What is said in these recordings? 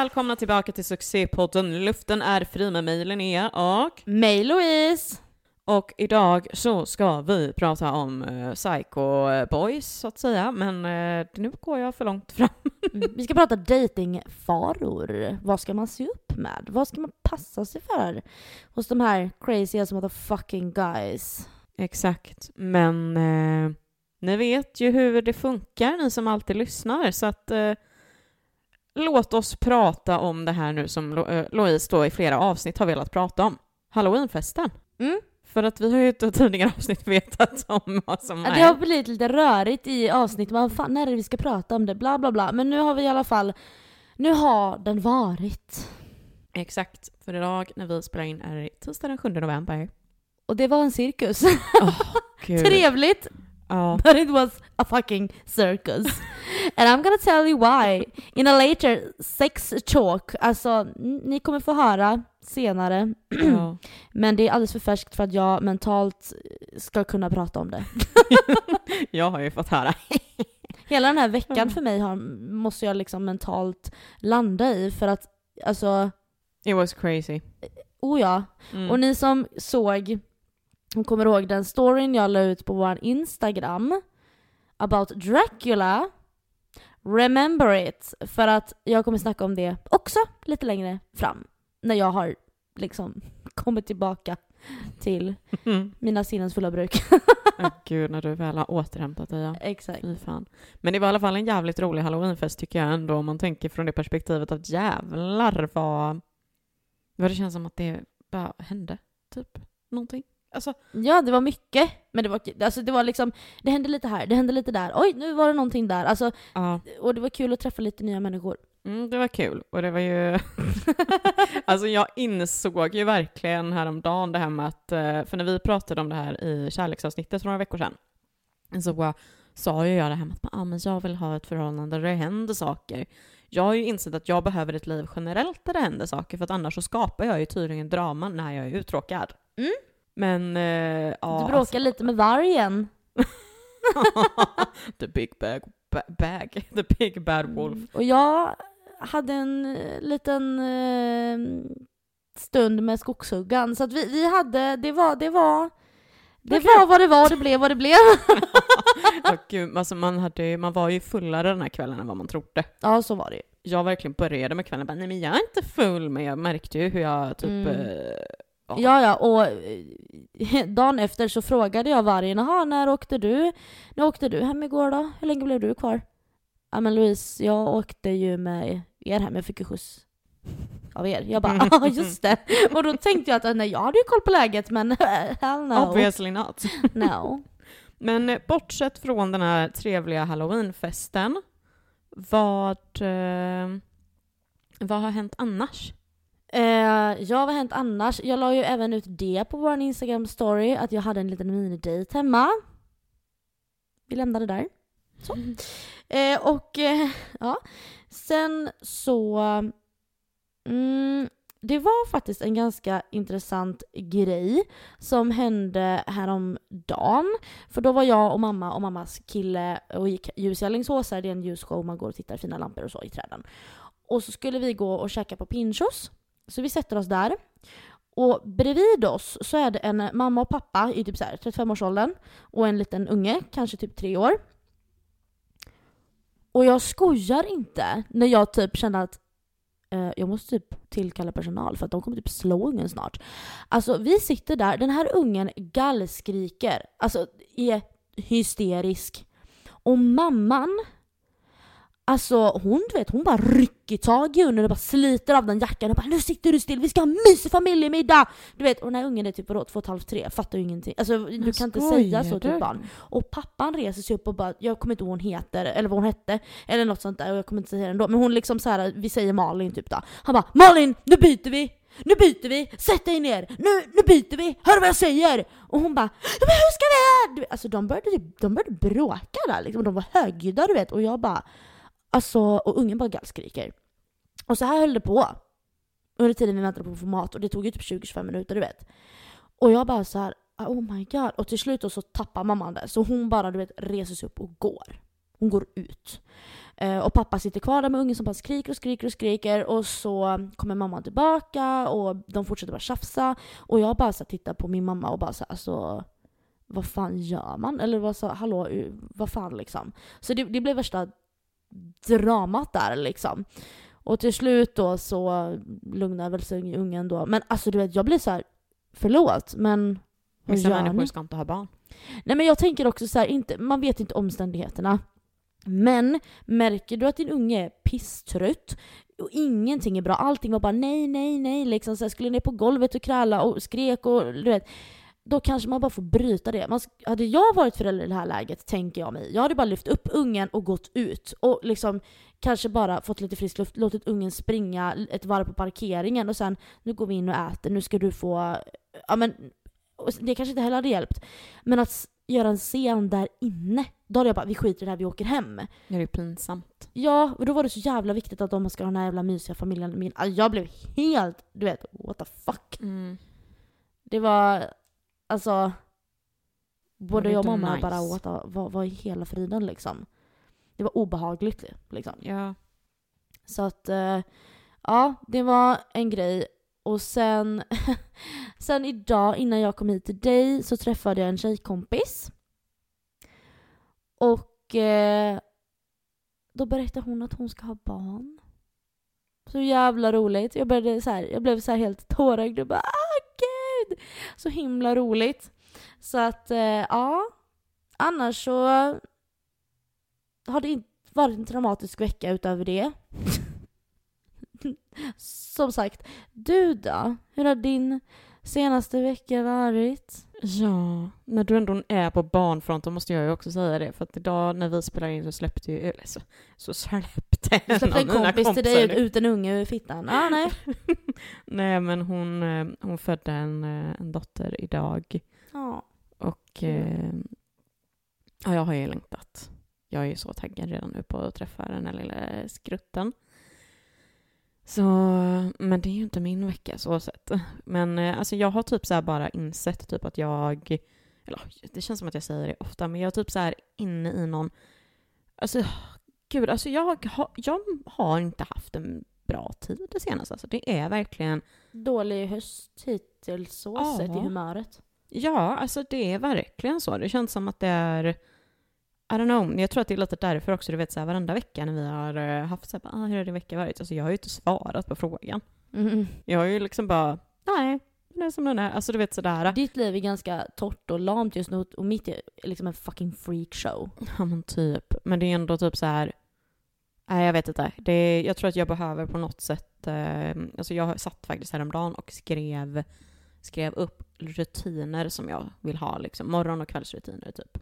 välkomna tillbaka till succépodden Luften är fri med mig Linnea och... Mig Louise! Och idag så ska vi prata om uh, Psycho Boys så att säga, men uh, nu går jag för långt fram. Mm, vi ska prata datingfaror. Vad ska man se upp med? Vad ska man passa sig för hos de här crazy as motherfucking guys? Exakt, men uh, ni vet ju hur det funkar, ni som alltid lyssnar, så att låt oss prata om det här nu som Lo Louise då i flera avsnitt har velat prata om. Halloweenfesten. Mm. För att vi har ju inte tidigare avsnitt vetat om vad som är. Det har blivit lite rörigt i avsnitt, vad fan när är det vi ska prata om det, bla bla bla. Men nu har vi i alla fall, nu har den varit. Exakt, för idag när vi spelar in är det tisdag den 7 november. Och det var en cirkus. Oh, Trevligt! Oh. But it was a fucking circus. And I'm gonna tell you why in a later sex talk. Alltså, ni kommer få höra senare. Ja. Men det är alldeles för färskt för att jag mentalt ska kunna prata om det. jag har ju fått höra. Hela den här veckan för mig har, måste jag liksom mentalt landa i för att alltså... It was crazy. Oh ja. Mm. Och ni som såg, hon kommer ihåg den storyn jag la ut på vår Instagram about Dracula. Remember it! För att jag kommer snacka om det också lite längre fram när jag har liksom kommit tillbaka till mm. mina sinnens fulla bruk. oh, gud, när du väl har återhämtat dig. Ja. Exakt. Fy fan. Men det var i alla fall en jävligt rolig halloweenfest tycker jag ändå om man tänker från det perspektivet att jävlar vad, vad det känns som att det bara hände. Typ någonting. Alltså, ja, det var mycket. Men det var, alltså, det var liksom, det hände lite här, det hände lite där. Oj, nu var det någonting där. Alltså, ja. Och det var kul att träffa lite nya människor. Mm, det var kul. Och det var ju... alltså jag insåg ju verkligen häromdagen det här med att, eh, för när vi pratade om det här i kärleksavsnittet för några veckor sedan, så sa ju jag det här med att ah, men jag vill ha ett förhållande där det händer saker. Jag har ju insett att jag behöver ett liv generellt där det händer saker, för att annars så skapar jag ju tydligen drama när jag är uttråkad. Mm. Men, eh, ja. Du bråkar alltså... lite med vargen. The big bag, bag, the big bad wolf. Mm. Och jag hade en eh, liten eh, stund med skogshuggan. Så att vi, vi hade, det var, det var, det okay. var vad det var, det blev vad det blev. oh, gud, alltså man, hade, man var ju fullare den här kvällen än vad man trodde. Ja, så var det ju. Jag verkligen började med kvällen bara, nej men jag är inte full, men jag märkte ju hur jag typ mm. eh, Ja, ja, och eh, dagen efter så frågade jag vargen, jaha, när åkte du? När åkte du hem igår då? Hur länge blev du kvar? Ja men Louise, jag åkte ju med er hem, jag fick ju skjuts av er. Jag bara, ja just det. Och då tänkte jag att nej, jag hade ju koll på läget men hell no. Obviously not. no. Men eh, bortsett från den här trevliga halloweenfesten, vad, eh, vad har hänt annars? Eh, ja, vad har hänt annars? Jag la ju även ut det på vår Instagram story, att jag hade en liten minidejt hemma. Vi lämnade där. Så. Mm. Eh, och eh, ja, sen så... Mm, det var faktiskt en ganska intressant grej som hände häromdagen. För då var jag och mamma och mammas kille och gick ljus i Alingsås, det är en ljusshow, man går och tittar fina lampor och så i träden. Och så skulle vi gå och käka på Pinchos. Så vi sätter oss där. Och bredvid oss så är det en mamma och pappa i typ 35-årsåldern och en liten unge, kanske typ tre år. Och jag skojar inte när jag typ kände att eh, jag måste typ tillkalla personal för att de kommer typ slå ungen snart. Alltså vi sitter där, den här ungen gallskriker, alltså är hysterisk. Och mamman Alltså hon du vet, hon bara rycker tag i hunden och bara sliter av den jackan och bara nu sitter du still, vi ska ha mysig familjemiddag! Du vet, och den här ungen är typ vadå, två och ett halvt, tre, fattar ju ingenting. Alltså du kan inte säga så till ett barn. Och pappan reser sig upp och bara, jag kommer inte ihåg vad hon heter, eller vad hon hette, eller något sånt där och jag kommer inte säga det ändå. Men hon liksom så här, vi säger Malin typ då. Han bara Malin, nu byter vi! Nu byter vi! Sätt dig ner! Nu, nu byter vi! Hör vad jag säger! Och hon bara Men hur ska vi? Alltså de började, typ, de började bråka där liksom, de var högljudda du vet och jag bara Alltså, och ungen bara gallskriker. Och så här höll det på. Under tiden vi väntade på att få mat och det tog ju typ 20-25 minuter du vet. Och jag bara så här, ah, oh my god. Och till slut så tappar mamman det. Så hon bara du vet reser sig upp och går. Hon går ut. Eh, och pappa sitter kvar där med ungen som bara skriker och skriker och skriker och så kommer mamma tillbaka och de fortsätter bara tjafsa. Och jag bara så här, tittar på min mamma och bara så här, alltså vad fan gör man? Eller vad så, hallå, vad fan liksom. Så det, det blev värsta dramat där liksom. Och till slut då så lugnar väl sig ungen då. Men alltså du vet, jag blir så här, förlåt men vad Vissa gör människor ni? ska inte ha barn. Nej men jag tänker också så här, inte, man vet inte omständigheterna. Men märker du att din unge är pisstrött och ingenting är bra, allting var bara nej, nej, nej, liksom så här, skulle ner på golvet och kräla och skrek och du vet. Då kanske man bara får bryta det. Man, hade jag varit förälder i det här läget, tänker jag mig, jag hade bara lyft upp ungen och gått ut. Och liksom kanske bara fått lite frisk luft, låtit ungen springa ett varv på parkeringen och sen nu går vi in och äter, nu ska du få... Ja men, det kanske inte heller hade hjälpt. Men att göra en scen där inne, då hade jag bara vi skiter i det här, vi åker hem. Det är ju pinsamt. Ja, och då var det så jävla viktigt att de ska ha den här jävla mysiga familjen. Alltså jag blev helt, du vet, what the fuck. Mm. Det var, alltså, både jag och mamma nice. bara the, vad, vad i hela friden liksom. Det var obehagligt liksom. Ja. Så att, eh, ja, det var en grej. Och sen, sen idag innan jag kom hit till dig så träffade jag en tjejkompis. Och eh, då berättade hon att hon ska ha barn. Så jävla roligt. Jag, började så här, jag blev så här helt tårögd och bara ah gud! Så himla roligt. Så att eh, ja, annars så har det inte varit en traumatisk vecka utöver det. Som sagt, du då? Hur har din senaste vecka varit? Ja, när du ändå är på barnfronten måste jag ju också säga det. För att idag när vi spelar in så släppte ju, eller så, så släppte Du släppte en mina kompis till dig ut, ut en unge ur fittan. Ah, nej. Nej men hon, eh, hon födde en, eh, en dotter idag. Ja. Och Kul. eh, ja, jag har ju längtat. Jag är ju så taggad redan nu på att träffa den här lilla skrutten. Så, men det är ju inte min vecka så sett. Men eh, alltså jag har typ så här bara insett typ att jag, eller det känns som att jag säger det ofta, men jag är typ så här inne i någon, alltså gud, alltså jag, har- jag har inte haft en bra tid det senaste. Alltså det är verkligen Dålig höst hittills så Ja. sett i humöret. Ja, alltså det är verkligen så. Det känns som att det är... I don't know, jag tror att det är lite därför också, du vet så här, varenda vecka när vi har eh, haft så här, ah, hur har din vecka varit? Alltså jag har ju inte svarat på frågan. Mm. Jag har ju liksom bara, nej, det är som den är. Alltså du vet sådär. Ditt liv är ganska torrt och lamt just nu och mitt är liksom en fucking freakshow. Ja men typ. Men det är ändå typ så här. Nej jag vet inte. Det är, jag tror att jag behöver på något sätt, eh, alltså jag satt faktiskt häromdagen och skrev, skrev upp rutiner som jag vill ha, liksom morgon och kvällsrutiner typ.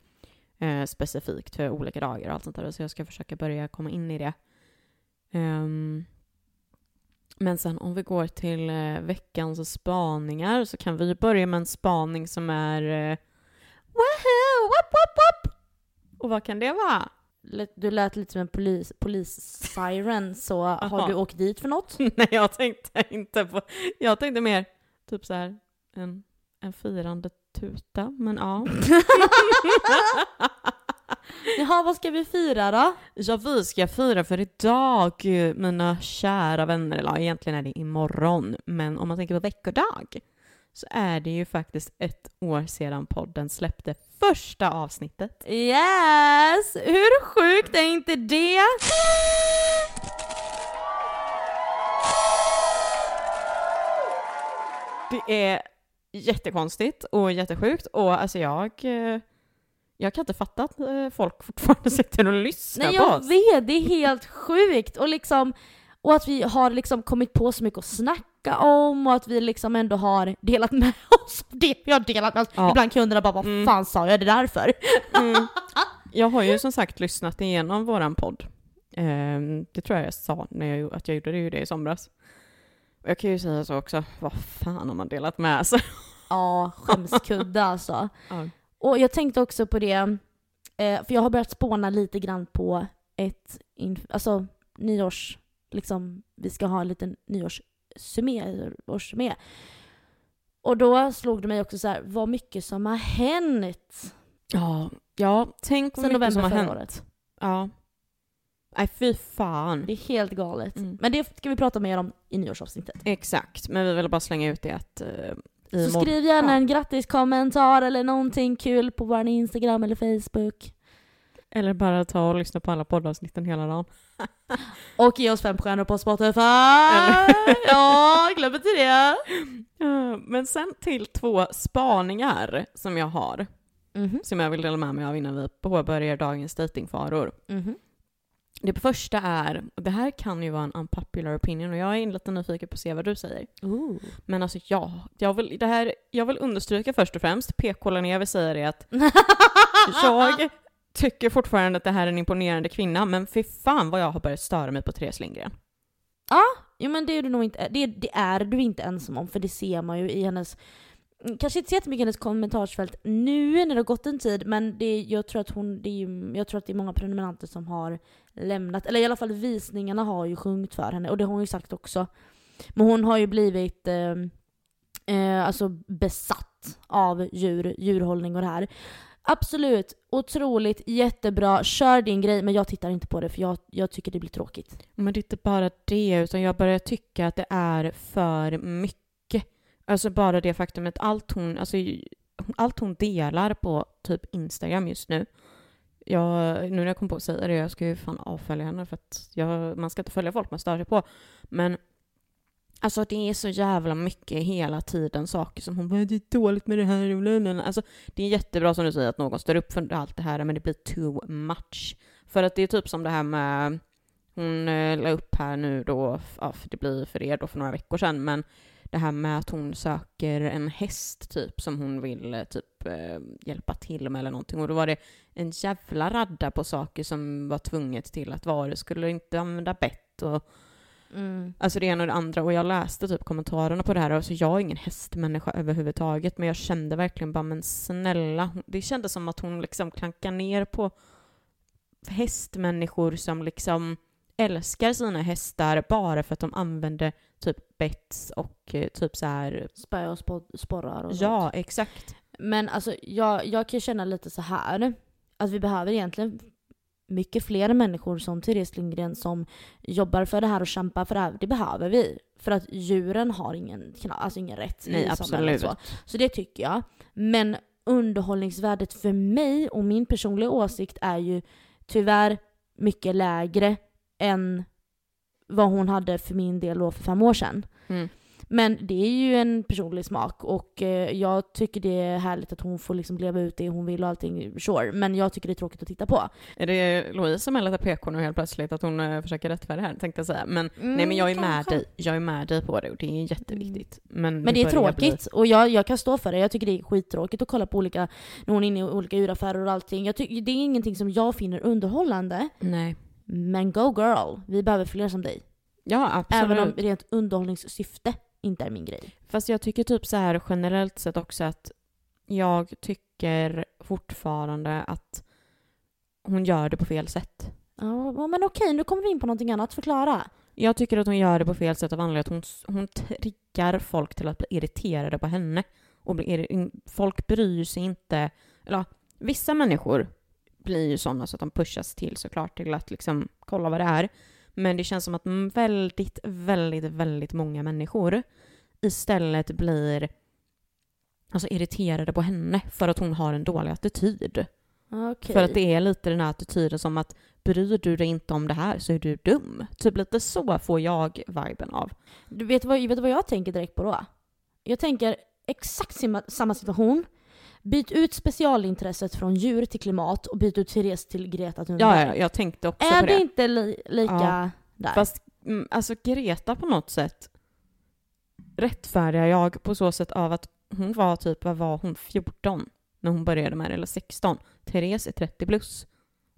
Eh, specifikt för olika dagar och allt sånt där. Så jag ska försöka börja komma in i det. Ehm, men sen om vi går till eh, veckans spaningar så kan vi börja med en spaning som är eh, Woohoo! Whoop, whoop, whoop! Och vad kan det vara? Du lät lite som en polis, polis-siren, så har Aha. du åkt dit för något? Nej, jag tänkte inte på... Jag tänkte mer typ så här en, en firande tuta, men ja. Jaha, vad ska vi fira då? ja, vi ska fira för idag, mina kära vänner. Eller egentligen är det imorgon, men om man tänker på veckodag så är det ju faktiskt ett år sedan podden släppte första avsnittet. Yes! Hur sjukt är inte det? Det är jättekonstigt och jättesjukt och alltså jag... eh, Jag kan inte fatta att eh, folk fortfarande sitter och lyssnar Nej på jag oss. vet, det är helt sjukt. Och, liksom, och att vi har liksom kommit på så mycket att snacka om och att vi liksom ändå har delat med oss av det vi har delat med oss. Ja. Ibland kunderna bara vad Mm. fan sa jag det där för? Mm. Jag har ju som sagt lyssnat igenom våran podd. Ehm, det tror jag jag sa när jag, att jag gjorde det i somras. Jag kan ju säga så också, vad fan har man delat med sig? Ja, skämskudde alltså. Ja. Och jag tänkte också på det, eh, för jag har börjat spåna lite grann på ett, alltså nyårs, liksom, vi ska ha en liten nyårssummé, årssummé. Och då slog det mig också så här, vad mycket som har hänt Ja, ja tänk vad mycket som har hänt. året. Ja. Nej fy fan. Det är helt galet. Mm. Men det ska vi prata mer om i nyårsavsnittet. Exakt, men vi vill bara slänga ut det att uh, Så skriv gärna en grattiskommentar eller någonting kul på vår Instagram eller Facebook. Eller bara ta och lyssna på alla poddavsnitten hela dagen. Och ge oss fem stjärnor på Spotify! Ja, glöm inte det! Men sen till två spaningar som jag har, Mhm. som jag vill dela med mig av innan vi påbörjar dagens dejtingfaror. Mhm. Det första är, och det här kan ju vara en unpopular opinion och jag är lite nyfiken på att se vad du säger. Ooh. Men alltså ja, jag vill, det här, jag vill understryka först och främst, PK Linnea vill säga det att jag tycker fortfarande att det här är en imponerande kvinna, men fy fan vad jag har börjat störa mig på Therese Lindgren. Jo men det är du nog inte, det, det är du inte ensam om för det ser man ju i hennes Kanske inte så jättemycket i hennes kommentarsfält nu när det har gått en tid men det, jag, tror att hon, det är, jag tror att det är många prenumeranter som har lämnat, eller i alla fall visningarna har ju sjungit för henne och det har hon ju sagt också. Men hon har ju blivit eh, eh, alltså besatt av djur, djurhållning och det här. Absolut, otroligt, jättebra, kör din grej men jag tittar inte på det för jag, jag tycker det blir tråkigt. Men det är inte bara det, utan jag börjar tycka att det är för mycket. Alltså bara det faktumet, allt hon, alltså, allt hon delar på typ Instagram just nu. Jag, nu när jag kom på att säga det, jag ska ju fan avfölja henne för att jag, man ska inte följa folk man stör sig på. Men alltså det är så jävla mycket hela tiden saker som hon bara det är dåligt med det här. Alltså det är jättebra som du säger att någon står upp för allt det här men det blir too much. För att det är typ som det här med hon eh, la upp här nu då, ja, för det blir för er då för några veckor sedan, men det här med att hon söker en häst typ som hon vill eh, typ eh, hjälpa till med eller någonting. Och då var det en jävla radda på saker som var tvunget till att vara. skulle inte använda bett och Mm. Alltså det ena och det andra. Och jag läste typ kommentarerna på det här. Alltså jag är ingen hästmänniska överhuvudtaget. Men jag kände verkligen bara, men snälla. Det kändes som att hon liksom klankar ner på hästmänniskor som liksom älskar sina hästar bara för att de använder typ bets och eh, typ så här. Spö och sporrar och sånt. Ja, exakt. Men alltså jag, jag kan känna lite så här att vi behöver egentligen mycket fler människor som Therese Lindgren som jobbar för det här och kämpar för det här. Det behöver vi. För att djuren har ingen, alltså ingen rätt Nej, absolut. Så. så det tycker jag. Men underhållningsvärdet för mig och min personliga åsikt är ju tyvärr mycket lägre än vad hon hade för min del då för fem år sedan. Mm. Men det är ju en personlig smak och eh, jag tycker det är härligt att hon får liksom leva ut det hon vill och allting, sure. Men jag tycker det är tråkigt att titta på. Är det Louise som är lite PK nu helt plötsligt? Att hon eh, försöker rättfärdiga det här tänkte jag säga. Men nej men jag är med Mm, kanske. dig. Jag är med dig på det och det är jätteviktigt. Men, Men det är börjar bli- tråkigt och jag, jag kan stå för det. Jag tycker det är skittråkigt att kolla på olika, när hon är inne i olika djuraffärer och allting. Jag tycker, det är ingenting som jag finner underhållande. Nej. Men go girl, vi behöver fler som dig. Ja, absolut. Även om rent underhållningssyfte inte är min grej. Fast jag tycker typ så här generellt sett också att jag tycker fortfarande att hon gör det på fel sätt. Ja, men okej, nu kommer vi in på någonting annat. Förklara. Jag tycker att hon gör det på fel sätt av anledning att hon, hon triggar folk till att bli irriterade på henne. Och bli irri- folk bryr sig inte, eller vissa människor blir ju sådana så att de pushas till såklart till att liksom kolla vad det är. Men det känns som att väldigt, väldigt, väldigt många människor istället blir alltså irriterade på henne för att hon har en dålig attityd. Okej. För att det är lite den här attityden som att bryr du dig inte om det här så är du dum. Typ lite så får jag viben av. Du vet vad, vet vad jag tänker direkt på då? Jag tänker exakt samma situation. Byt ut specialintresset från djur till klimat och byt ut Therese till Greta Thunberg. Ja, ja, jag tänkte också är på det det. inte li, lika Ja. där? Fast mm, alltså Greta på något sätt rättfärdigar jag på så sätt av att hon var typ, vad var hon, 14 när hon började med det, eller 16. Therese är 30 plus.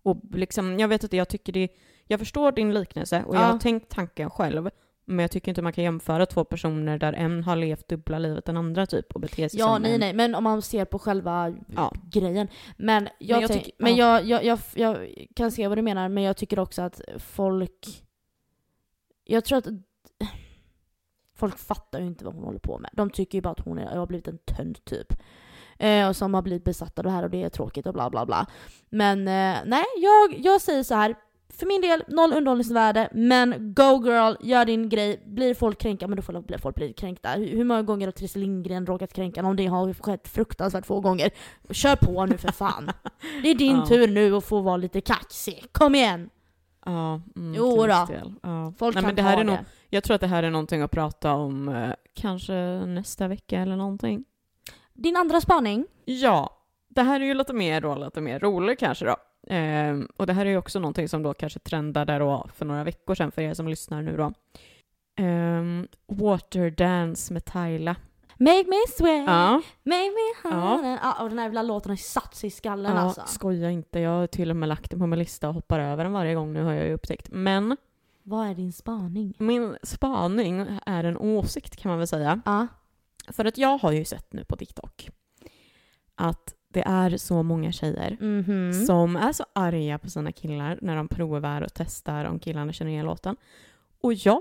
Och liksom, jag vet inte, jag tycker det, jag förstår din liknelse och jag Ja. har tänkt tanken själv. Men jag tycker inte man kan jämföra två personer där en har levt dubbla livet än andra typ och beter sig ja, som nej, en. nej, men om man ser på själva Ja. grejen. Men jag, jag tänk, tycker- men ja. jag, jag, jag, kan se vad du menar, men jag tycker också att folk... Jag tror att folk fattar ju inte vad hon håller på med. De tycker ju bara att hon är, har blivit en tönt typ. Eh, och som har blivit besatta av det här och det är tråkigt och bla bla bla. Men eh, nej, jag, jag säger så här. För min del, noll underhållningsvärde, men go girl, gör din grej. Blir folk kränkta, men då får folk bli kränkta. Hur, många gånger har Christer Lindgren råkat kränka någon? Det har skett fruktansvärt få gånger. Kör på nu för fan. Det är din Ja. tur nu att få vara lite kaxig. Kom igen! Ja, mm, Jo då. Ja. Folk Nej, kan men det här är nog, det. Jag tror att det här är någonting att prata om eh, kanske nästa vecka eller någonting. Din andra spaning? Ja, det här är ju lite mer då, lite mer roligt kanske då. Ehm, och det här är ju också någonting som då kanske trendade då för några veckor sedan för er som lyssnar nu då. Um, Waterdance med Tyla. Make me sweat, Ja, make me Ja. Ja. och den här jävla låten har satt sig i skallen ja alltså. skoja inte. Jag har till och med lagt den på min lista och hoppar över den varje gång nu har jag ju upptäckt. Men Vad är din spaning? min spaning är en åsikt kan man väl säga. Ja. För att jag har ju sett nu på TikTok att det är så många tjejer Mhm. som är så arga på sina killar när de provar och testar om killarna känner igen låten. Och jag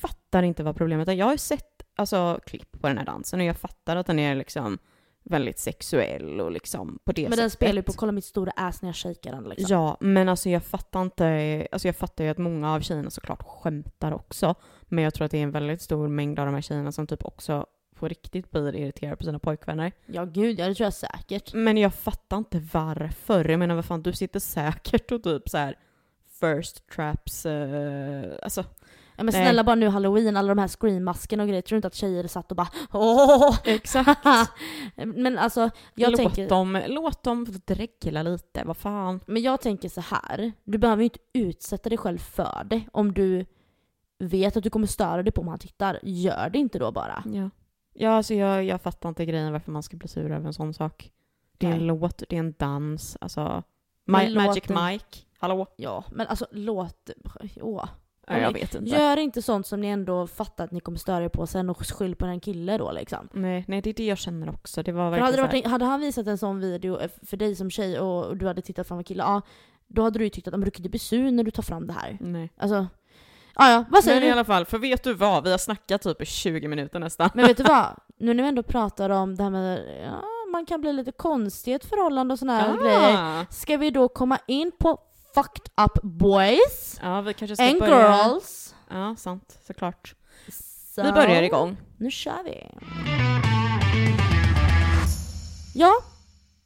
fattar inte vad problemet är. Jag har ju sett alltså, klipp på den här dansen och jag fattar att den är liksom väldigt sexuell och liksom på det Men sättet. den spelar ju på kolla mitt stora ass när jag shakar den liksom. Ja, men alltså jag fattar inte, alltså jag fattar ju att många av tjejerna såklart skämtar också. Men jag tror att det är en väldigt stor mängd av de här tjejerna som typ också på riktigt blir irriterade på sina pojkvänner. Ja gud, ja det tror jag säkert. Men jag fattar inte varför. Jag menar vad fan, du sitter säkert och typ så här first traps, eh, alltså Ja, men Nej. snälla bara nu halloween, alla de här screammaskerna och grejer. Tror du inte att tjejer satt och bara åh? exakt. men alltså, jag låt, tänker, dem, låt dem dregla lite, vad fan. men jag tänker så här. Du behöver ju inte utsätta dig själv för det. Om du vet att du kommer störa dig på om han tittar, gör det inte då bara. Ja, ja alltså jag, jag fattar inte grejen varför man ska bli sur över en sån sak. Det är en Nej. låt, det är en dans, alltså. Men Ma- Magic låten- Mike, hallå? Ja, men alltså låt... Åh. Ja, jag vet inte. Gör inte sånt som ni ändå fattar att ni kommer störa er på sen och skyll på en kille då liksom. Nej, nej, det är det jag känner också. Det var För hade, det varit, hade han visat en sån video eh, för dig som tjej och och du hade tittat fram en kille, ja då hade du ju tyckt att "Ja, men du kan inte bli sur när du tar fram det här, nej. Alltså, ja ja, vad säger Men i du? alla fall, för vet du vad? Vi har snackat typ i 20 minuter nästan. Men vet du vad? Nu när vi ändå pratar om det här med, ja, man kan bli lite konstig i ett förhållande och såna här grejer. Ah. Ska vi då komma in på fucked up boys Ja, vi kanske ska and börja. girls? Ja, sant. Såklart. Så, Vi börjar igång. Nu kör vi. Ja,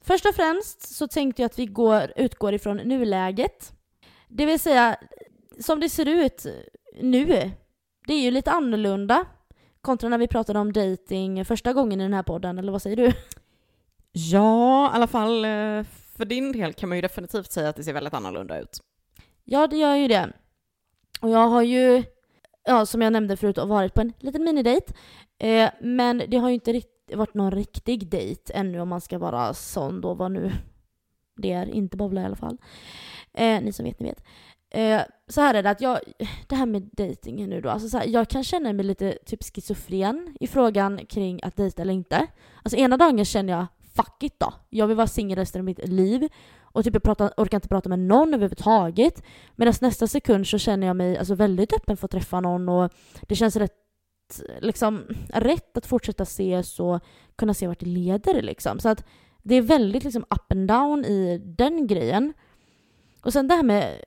först och främst så tänkte jag att vi går, utgår ifrån nuläget. Det vill säga, som det ser ut nu, det är ju lite annorlunda kontra när vi pratade om dating första gången i den här podden, eller vad säger du? Ja, i alla fall eh, för din del kan man ju definitivt säga att det ser väldigt annorlunda ut. Ja, det gör ju det. Och jag har ju, ja, som jag nämnde förut, varit på en liten minidejt. Eh, men det har ju inte varit någon riktig dejt ännu om man ska vara sån då, vad nu det är. Inte bowla i alla fall. Eh, ni som vet, ni vet. Eh, så här är det att jag, det här med dejtingen nu då, alltså så här, jag kan känna mig lite typ schizofren i frågan kring att dejta eller inte. Alltså ena dagen känner jag fuck it då, jag vill vara singel resten av mitt liv och typ jag pratar, orkar inte prata med någon överhuvudtaget. Medan nästa sekund så känner jag mig alltså väldigt öppen för att träffa någon och det känns rätt, liksom, rätt att fortsätta ses och kunna se vart det leder liksom. Så att det är väldigt liksom up and down i den grejen. Och sen det här med,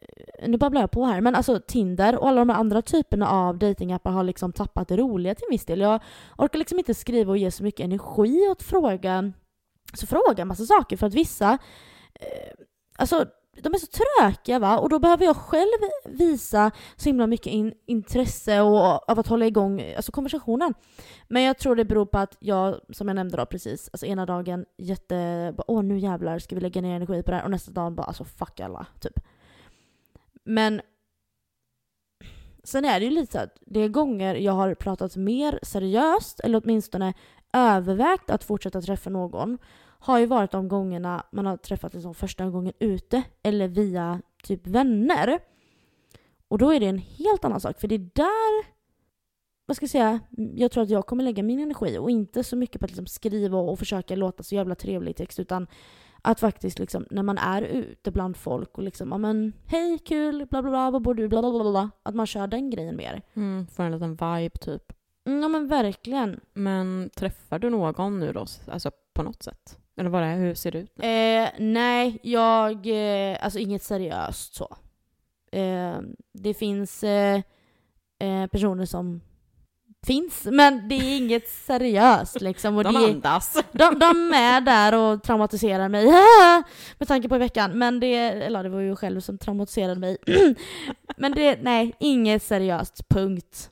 nu babblar jag på här, men alltså Tinder och alla de här andra typerna av datingappar har liksom tappat det roliga till viss del. Jag orkar liksom inte skriva och ge så mycket energi åt fråga, så fråga en massa saker för att vissa, eh, alltså de är så trökiga va? Och då behöver jag själv visa så himla mycket in, intresse och av att hålla igång alltså konversationen. Men jag tror det beror på att jag, som jag nämnde då precis, alltså ena dagen jätte, bara, åh nu jävlar ska vi lägga ner energi på det här och nästa dag bara alltså fuck alla, typ. Men sen är det ju lite så att det är gånger jag har pratat mer seriöst eller åtminstone övervägt att fortsätta träffa någon har ju varit de gångerna man har träffat liksom första gången ute eller via typ vänner. Och då är det en helt annan sak för det är där vad ska jag säga, jag tror att jag kommer lägga min energi och inte så mycket på att liksom skriva och försöka låta så jävla trevlig i text utan att faktiskt liksom när man är ute bland folk och liksom ja men hej kul bla bla bla vad bor du bla bla bla bla att man kör den grejen mer. Mm, får en liten vibe typ. Ja men verkligen. Men träffar du någon nu då, alltså på något sätt? Eller vad det är, hur ser det ut? Eh, nej, jag... Eh, alltså inget seriöst så. Eh, det finns eh, eh, personer som finns, men det är inget seriöst liksom. Och De det, andas. de, de är där och traumatiserar mig. Med tanke på i veckan. Men det, eller det var ju själv som traumatiserade mig. men det, nej, inget seriöst. Punkt.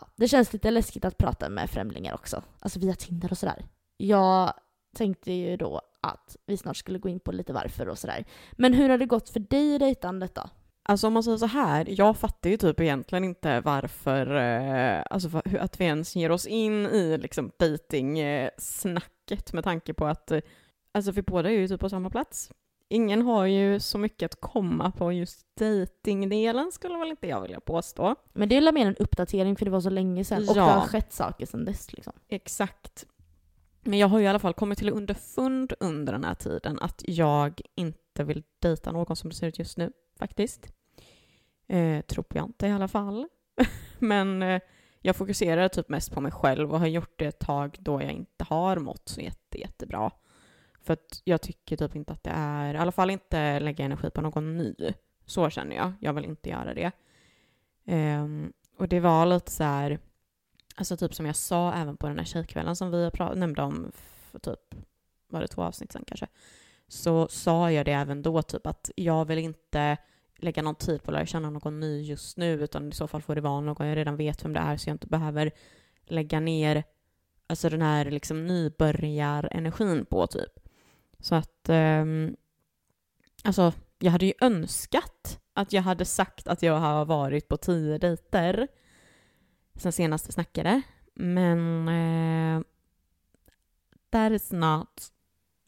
Ja, det känns lite läskigt att prata med främlingar också. Alltså via Tinder och sådär. Jag tänkte ju då att vi snart skulle gå in på lite varför och sådär. Men hur har det gått för dig i dejtandet då? Alltså om man säger så här, jag fattar ju typ egentligen inte varför, eh, alltså för, att vi ens ger oss in i liksom dating-snacket eh, med tanke på att, eh, alltså vi båda är ju typ på samma plats. Ingen har ju så mycket att komma på just datingdelen skulle väl inte jag vilja påstå. Men det är mer en uppdatering för det var så länge sedan. Och Ja. det har skett saker sedan dess liksom. Exakt. Men jag har ju i alla fall kommit till underfund under den här tiden att jag inte vill dejta någon som det ser ut just nu, faktiskt. Eh, tror jag inte i alla fall. Men eh, jag fokuserar typ mest på mig själv och har gjort det ett tag då jag inte har mått så jätte, jättebra. För att jag tycker typ inte att det är, i alla fall inte lägga energi på någon ny. Så känner jag. Jag vill inte göra det. Um, och det var lite så här, alltså typ som jag sa även på den här tjejkvällen som vi nämnde om för typ, var det två avsnitt sen kanske? Så sa jag det även då typ att jag vill inte lägga någon tid på att lära känna någon ny just nu utan i så fall får det vara någon jag redan vet vem det är så jag inte behöver lägga ner alltså den här liksom nybörjarenergin på typ. Så att ehm, alltså jag hade ju önskat att jag hade sagt att jag har varit på tio dejter sen senast vi snackade. Men eh, that is not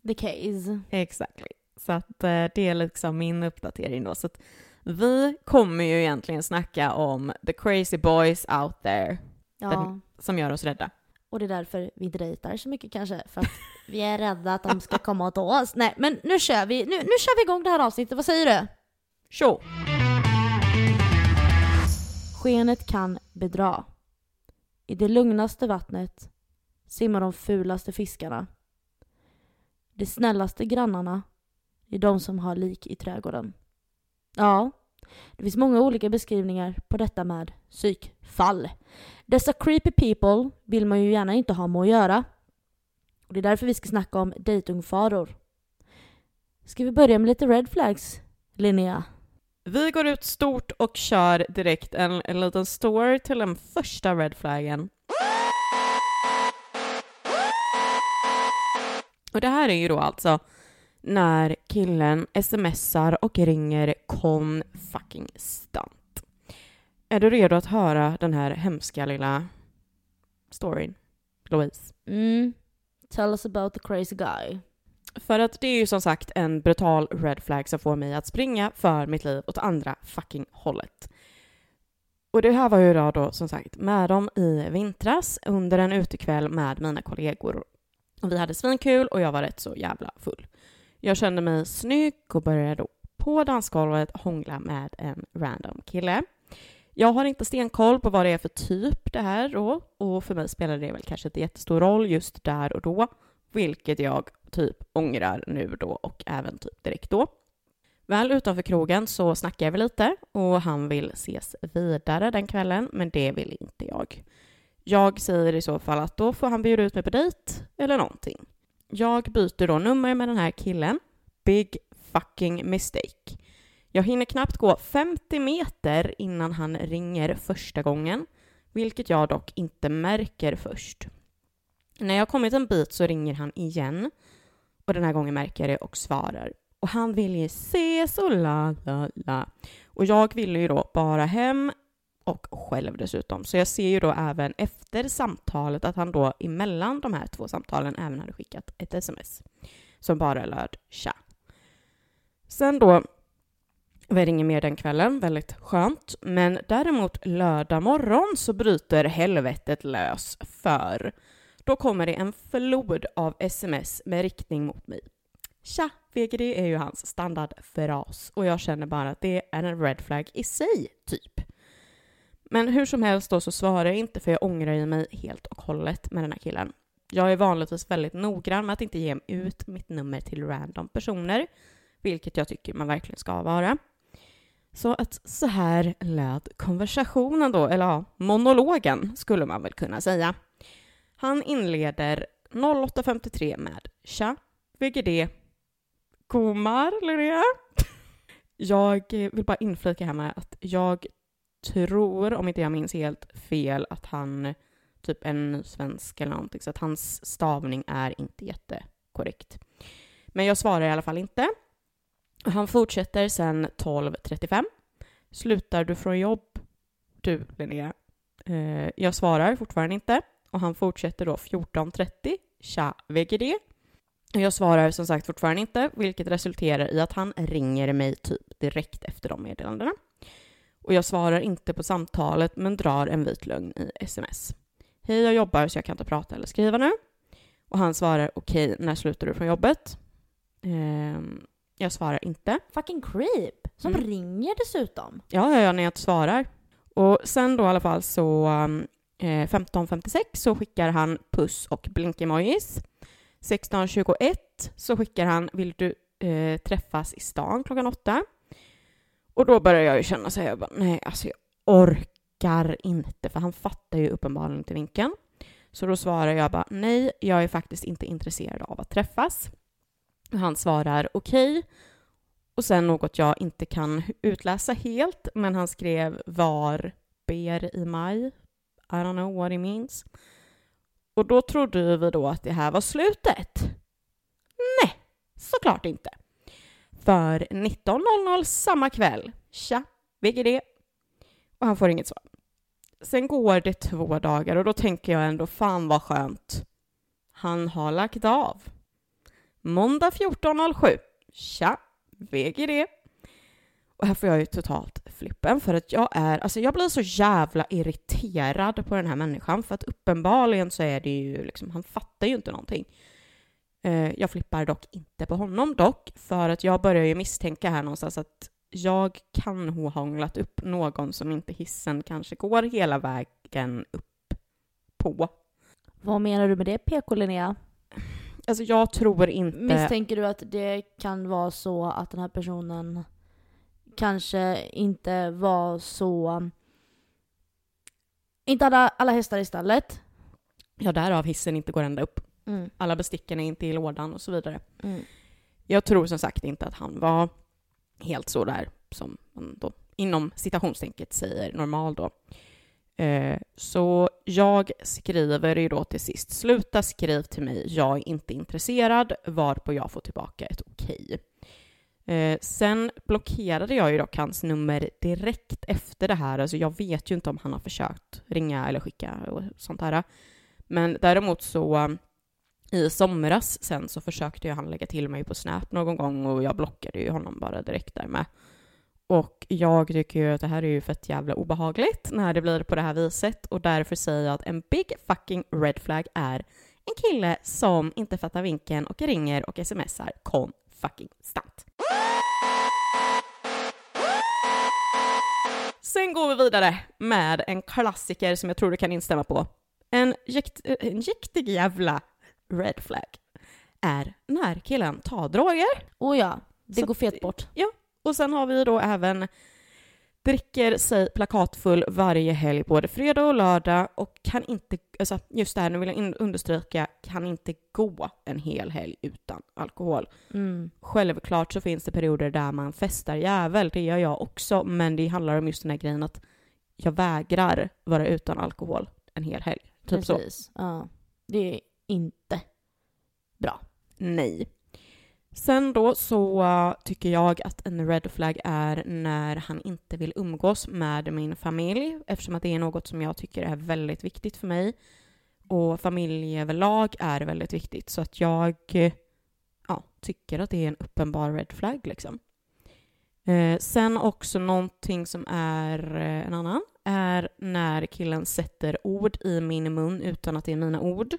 The case. exactly. Så att eh, det är liksom min uppdatering då. Så att vi kommer ju egentligen snacka om the crazy boys out there Ja. Den- som gör oss rädda. Och det är därför vi inte dejtar så mycket kanske. För att vi är rädda att de ska komma och ta oss. Nej, men nu kör vi. Nu, nu kör vi igång det här avsnittet. Vad säger du? Tjo! Skenet kan bedra. I det lugnaste vattnet simmar de fulaste fiskarna. De snällaste grannarna är de som har lik i trädgården. Ja, det finns många olika beskrivningar på detta med psykfall. Dessa creepy people vill man ju gärna inte ha med att göra. Och det är därför vi ska snacka om dejtungfaror. Ska vi börja med lite red flags, Linnea? Vi går ut stort och kör direkt en, en liten story till den första red flaggen. Och det här är ju då alltså när killen smsar och ringer kon fucking stant. Är du redo att höra den här hemska lilla storyn, Louise? Mm. Tell us about the crazy guy. För att det är ju som sagt en brutal red flag som får mig att springa för mitt liv åt andra fucking hållet. Och det här var ju då, då som sagt med dem i vintras under en utekväll med mina kollegor. Och vi hade svinkul och jag var rätt så jävla full. Jag kände mig snygg och började då på dansgolvet hångla med en random kille. Jag har inte stenkoll på vad det är för typ det här då och för mig spelar det väl kanske inte jättestor roll just där och då vilket jag typ ångrar nu då och även typ direkt då. Väl utanför krogen så snackar vi lite och han vill ses vidare den kvällen, men det vill inte jag. Jag säger i så fall att då får han bjuda ut mig på dejt eller någonting. Jag byter då nummer med den här killen. Big fucking mistake. Jag hinner knappt gå 50 meter innan han ringer första gången, vilket jag dock inte märker först. När jag kommit en bit så ringer han igen och den här gången märker jag det och svarar. Och han vill ju ses och la la la. Och jag ville ju då bara hem och själv dessutom. Så jag ser ju då även efter samtalet att han då emellan de här två samtalen även hade skickat ett sms som bara löd tja. Sen då var det inget mer den kvällen, väldigt skönt. Men däremot lördag morgon så bryter helvetet lös för då kommer det en flod av sms med riktning mot mig. Tja, VGD är ju hans standardfras och jag känner bara att det är en red flag i sig, typ. Men hur som helst då så svarar jag inte för jag ångrar ju mig helt och hållet med den här killen. Jag är vanligtvis väldigt noggrann med att inte ge ut mitt nummer till random personer, vilket jag tycker man verkligen ska vara. Så att så här lät konversationen då, eller ja, monologen skulle man väl kunna säga. Han inleder 08.53 med Tja, VGD, Komar Linnea. Jag vill bara inflika här med att jag tror, om inte jag minns helt fel, att han typ en svensk eller någonting, så att hans stavning är inte jättekorrekt. Men jag svarar i alla fall inte. Han fortsätter sen 12.35. Slutar du från jobb? Du, Linnea. Eh, jag svarar fortfarande inte. Och han fortsätter då 14.30. Tja, VGD. Jag svarar som sagt fortfarande inte, vilket resulterar i att han ringer mig typ direkt efter de meddelandena. Och jag svarar inte på samtalet, men drar en vit lögn i sms. Hej, jag jobbar så jag kan inte prata eller skriva nu. Och han svarar okej, när slutar du från jobbet? Ehm, jag svarar inte. Fucking creep! Som Mm. ringer dessutom. Ja, ja, ja, när jag inte svarar. Och sen då i alla fall så eh, 15.56 så skickar han puss och blinkemojis. 16.21 så skickar han vill du eh, träffas i stan klockan åtta? Och då börjar jag ju känna så här, jag bara, nej alltså jag orkar inte, för han fattar ju uppenbarligen inte vinkeln. Så då svarar jag bara nej, jag är faktiskt inte intresserad av att träffas. Han svarar okej. Och sen något jag inte kan utläsa helt, men han skrev var ber i maj. I don't know what it means. Och då trodde vi då att det här var slutet. Nej, såklart inte. För 19.00 samma kväll, tja, VGD. Och han får inget svar. Sen går det två dagar och då tänker jag ändå, fan vad skönt. Han har lagt av. Måndag 14.07, tja, VGD. Och här får jag ju totalt flippen för att jag är, alltså jag blir så jävla irriterad på den här människan för att uppenbarligen så är det ju liksom, han fattar ju inte någonting. Eh, jag flippar dock inte på honom dock, för att jag börjar ju misstänka här någonstans att jag kan ha hånglat upp någon som inte hissen kanske går hela vägen upp på. Vad menar du med det PK Linnea? Alltså jag tror inte... Misstänker du att det kan vara så att den här personen kanske inte var så... Inte hade alla hästar i stallet? Ja, därav hissen inte går ända upp. Mm. Alla besticken är inte i lådan och så vidare. Mm. Jag tror som sagt inte att han var helt så där som man då inom citationstänket säger normal då. Eh, så jag skriver ju då till sist, sluta skriv till mig, jag är inte intresserad, varpå jag får tillbaka ett okej. Eh, sen blockerade jag ju dock hans nummer direkt efter det här, alltså jag vet ju inte om han har försökt ringa eller skicka och sånt här. Men däremot så i somras sen så försökte ju han lägga till mig på Snap någon gång och jag blockade ju honom bara direkt där med. Och jag tycker ju att det här är ju fett jävla obehagligt när det blir på det här viset och därför säger jag att en big fucking red flag är en kille som inte fattar vinkeln och ringer och smsar kon fucking stant. Sen går vi vidare med en klassiker som jag tror du kan instämma på. En, jäkt, en jäktig jävla red flag är när killen tar droger. Oh ja, det Så går fet bort. Och sen har vi då även dricker sig plakatfull varje helg, både fredag och lördag och kan inte, alltså just det här, nu vill jag understryka, kan inte gå en hel helg utan alkohol. Mm. Självklart så finns det perioder där man festar jävel, det gör jag också, men det handlar om just den här grejen att jag vägrar vara utan alkohol en hel helg. Typ så. Precis. Ja. Det är inte bra. Nej. Sen då så uh, tycker jag att en red flag är när han inte vill umgås med min familj eftersom att det är något som jag tycker är väldigt viktigt för mig. Och familj överlag är väldigt viktigt så att jag ja, tycker att det är en uppenbar red flag liksom. Eh, sen också någonting som är eh, en annan är när killen sätter ord i min mun utan att det är mina ord.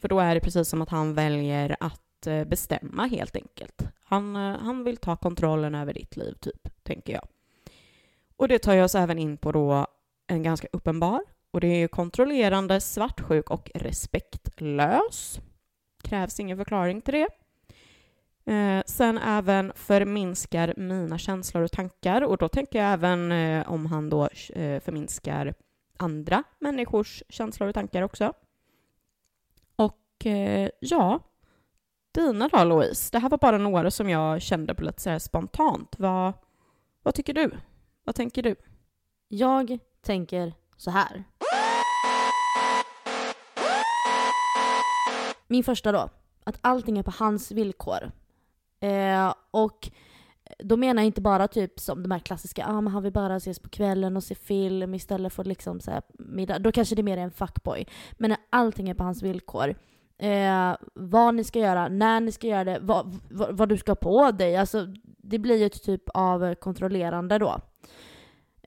För då är det precis som att han väljer att att eh, bestämma helt enkelt. Han, eh, han vill ta kontrollen över ditt liv, typ, tänker jag. Och det tar jag oss även in på då en ganska uppenbar och det är kontrollerande, svartsjuk och respektlös. Krävs ingen förklaring till det. Eh, sen även förminskar mina känslor och tankar och då tänker jag även eh, om han då eh, förminskar andra människors känslor och tankar också. Och eh, ja, dina då Louise? Det här var bara några som jag kände på lite så här spontant. Vad, vad tycker du? Vad tänker du? Jag tänker så här. Min första då, att allting är på hans villkor. Eh, och då menar jag inte bara typ som de här klassiska, ah, men han vill bara ses på kvällen och se film istället för liksom så här, middag. Då kanske det är mer en fuckboy. Men när allting är på hans villkor. Eh, vad ni ska göra, när ni ska göra det, vad, vad, vad, du ska på dig. Alltså, det blir ju ett typ av kontrollerande då.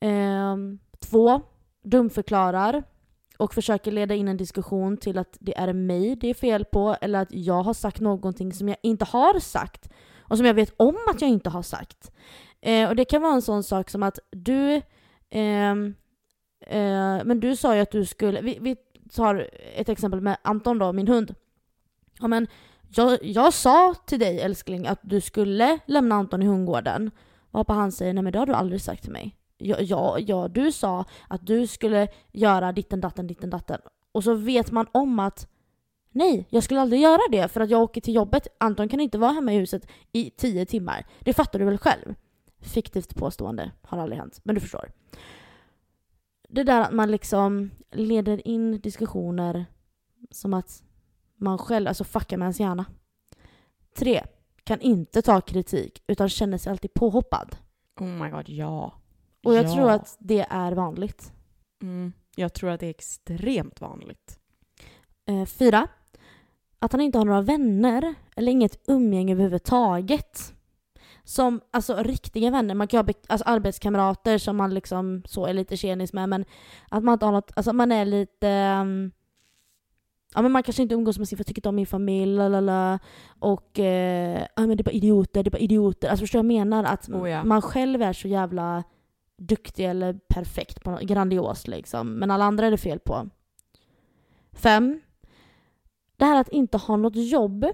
Eh, två, dumförklarar och försöker leda in en diskussion till att det är mig det är fel på eller att jag har sagt någonting som jag inte har sagt och som jag vet om att jag inte har sagt. Eh, och det kan vara en sån sak som att du eh, eh, men du sa ju att du skulle, vi, vi tar ett exempel med Anton då, min hund. Ja men jag, jag sa till dig älskling att du skulle lämna Anton i hundgården. Varpå han säger nej men det har du aldrig sagt till mig ja, ja, ja, du sa att du skulle göra ditten datten, ditten datten. Och så vet man om att nej, jag skulle aldrig göra det för att jag åker till jobbet. Anton kan inte vara hemma i huset i tio timmar. Det fattar du väl själv? Fiktivt påstående, har aldrig hänt, men du förstår. Det där att man liksom leder in diskussioner som att man själv, alltså fuckar med ens hjärna. Tre, kan inte ta kritik utan känner sig alltid påhoppad. Oh my god, ja. Och jag ja. tror att det är vanligt. Mm, jag tror att det är extremt vanligt. Eh, fyra. Att han inte har några vänner eller inget umgänge överhuvudtaget. Som alltså riktiga vänner, man kan ha alltså, arbetskamrater som man liksom så är lite tjenis med men att man inte har något, alltså man är lite um, Ja men man kanske inte umgås med sin, för jag tycker inte om min familj, lalala. Och eh, ja, men det är bara idioter, det är bara idioter. Alltså förstår du vad jag menar? Att Oh ja. man själv är så jävla duktig eller perfekt, på något, grandios liksom. Men alla andra är det fel på. Fem. Det här att inte ha något jobb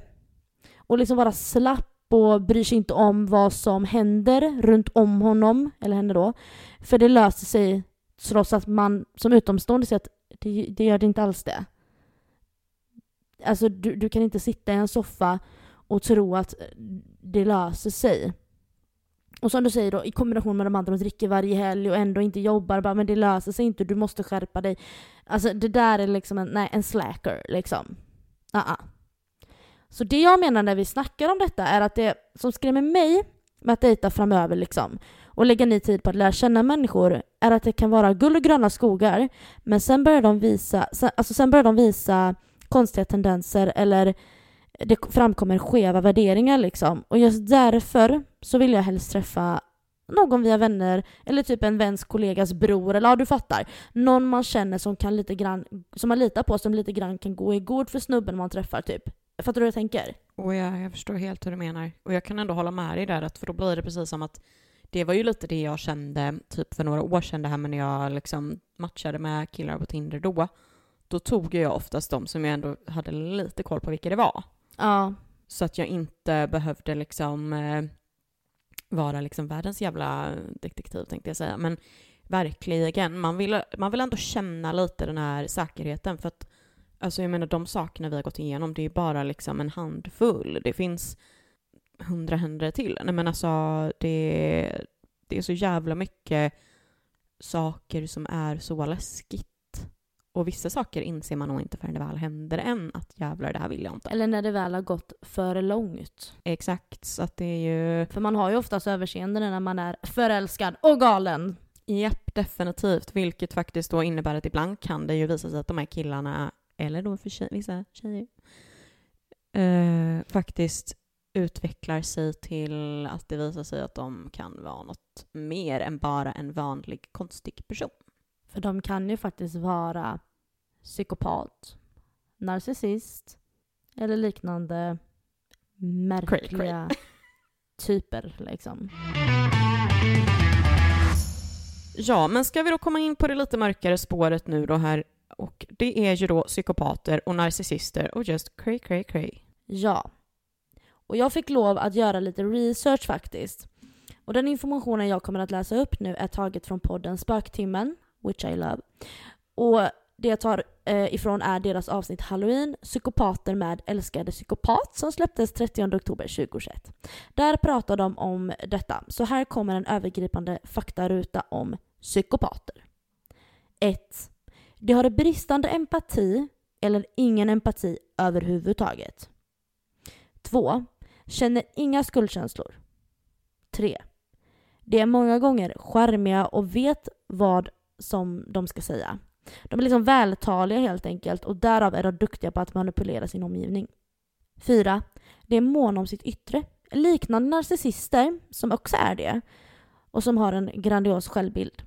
och liksom vara slapp och bryr sig inte om vad som händer runt om honom, eller henne då. För det löser sig trots att man som utomstående ser att det, det gör det inte alls det. Alltså du, du kan inte sitta i en soffa och tro att det löser sig. Och som du säger då, i kombination med de andra, de dricker varje helg och ändå inte jobbar, bara, men det löser sig inte, du måste skärpa dig. Alltså det där är liksom en, nej, en slacker liksom. Uh -uh. Så det jag menar när vi snackar om detta är att det som skrämmer mig med att dejta framöver liksom, och lägga ny tid på att lära känna människor är att det kan vara guld och gröna skogar, men sen börjar de visa, alltså sen börjar de visa konstiga tendenser eller det framkommer skeva värderingar liksom. Och just därför så vill jag helst träffa någon via vänner eller typ en väns kollegas bror eller ja du fattar. Någon man känner som kan lite grann, som man litar på som lite grann kan gå i god för snubben man träffar typ. Fattar du hur jag tänker? Och ja, jag förstår helt hur du menar. Och jag kan ändå hålla med dig där, att för då blir det precis som att det var ju lite det jag kände typ för några år sedan det här med när jag liksom matchade med killar på Tinder då. Då tog jag oftast de som jag ändå hade lite koll på vilka det var. Ja. Så att jag inte behövde liksom eh, vara liksom världens jävla detektiv tänkte jag säga. Men verkligen, man vill, man vill ändå känna lite den här säkerheten för att alltså jag menar de sakerna vi har gått igenom det är bara liksom en handfull. Det finns hundra händer till. Nej men alltså det, det är så jävla mycket saker som är så läskigt och vissa saker inser man nog inte förrän det väl händer än att jävlar det här vill jag inte. Eller när det väl har gått för långt. Exakt, så att det är ju... För man har ju oftast överseende när man är förälskad och galen. Japp, definitivt. Vilket faktiskt då innebär att ibland kan det ju visa sig att de här killarna, eller då för tjej, vissa tjejer, eh, faktiskt utvecklar sig till att det visar sig att de kan vara något mer än bara en vanlig konstig person. För de kan ju faktiskt vara psykopat, narcissist eller liknande märkliga Cray, typer liksom. Ja, men ska vi då komma in på det lite mörkare spåret nu då här? Och det är ju då psykopater och narcissister och just cray, cray, cray. Ja. Och jag fick lov att göra lite research faktiskt. Och den informationen jag kommer att läsa upp nu är taget från podden Spöktimmen, which I love. Och det jag tar eh, ifrån är deras avsnitt Halloween, Psykopater med älskade psykopat som släpptes 30 oktober 2021. Där pratar de om detta, så här kommer en övergripande faktaruta om psykopater. 1. De har bristande empati eller ingen empati överhuvudtaget. 2. Känner inga skuldkänslor. 3. De är många gånger charmiga och vet vad som de ska säga. De är liksom vältaliga helt enkelt och därav är de duktiga på att manipulera sin omgivning. 4. De är måna om sitt yttre. Liknande narcissister, som också är det, och som har en grandios självbild.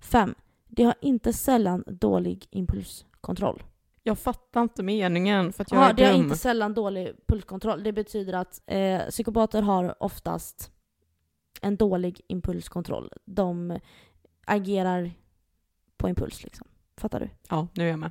5. De har inte sällan dålig impulskontroll. Jag fattar inte meningen för att jag Ja, är det har dum. inte sällan dålig pulskontroll. Det betyder att eh, psykopater har oftast en dålig impulskontroll. De agerar på impuls liksom. Fattar du? Ja, nu är jag med.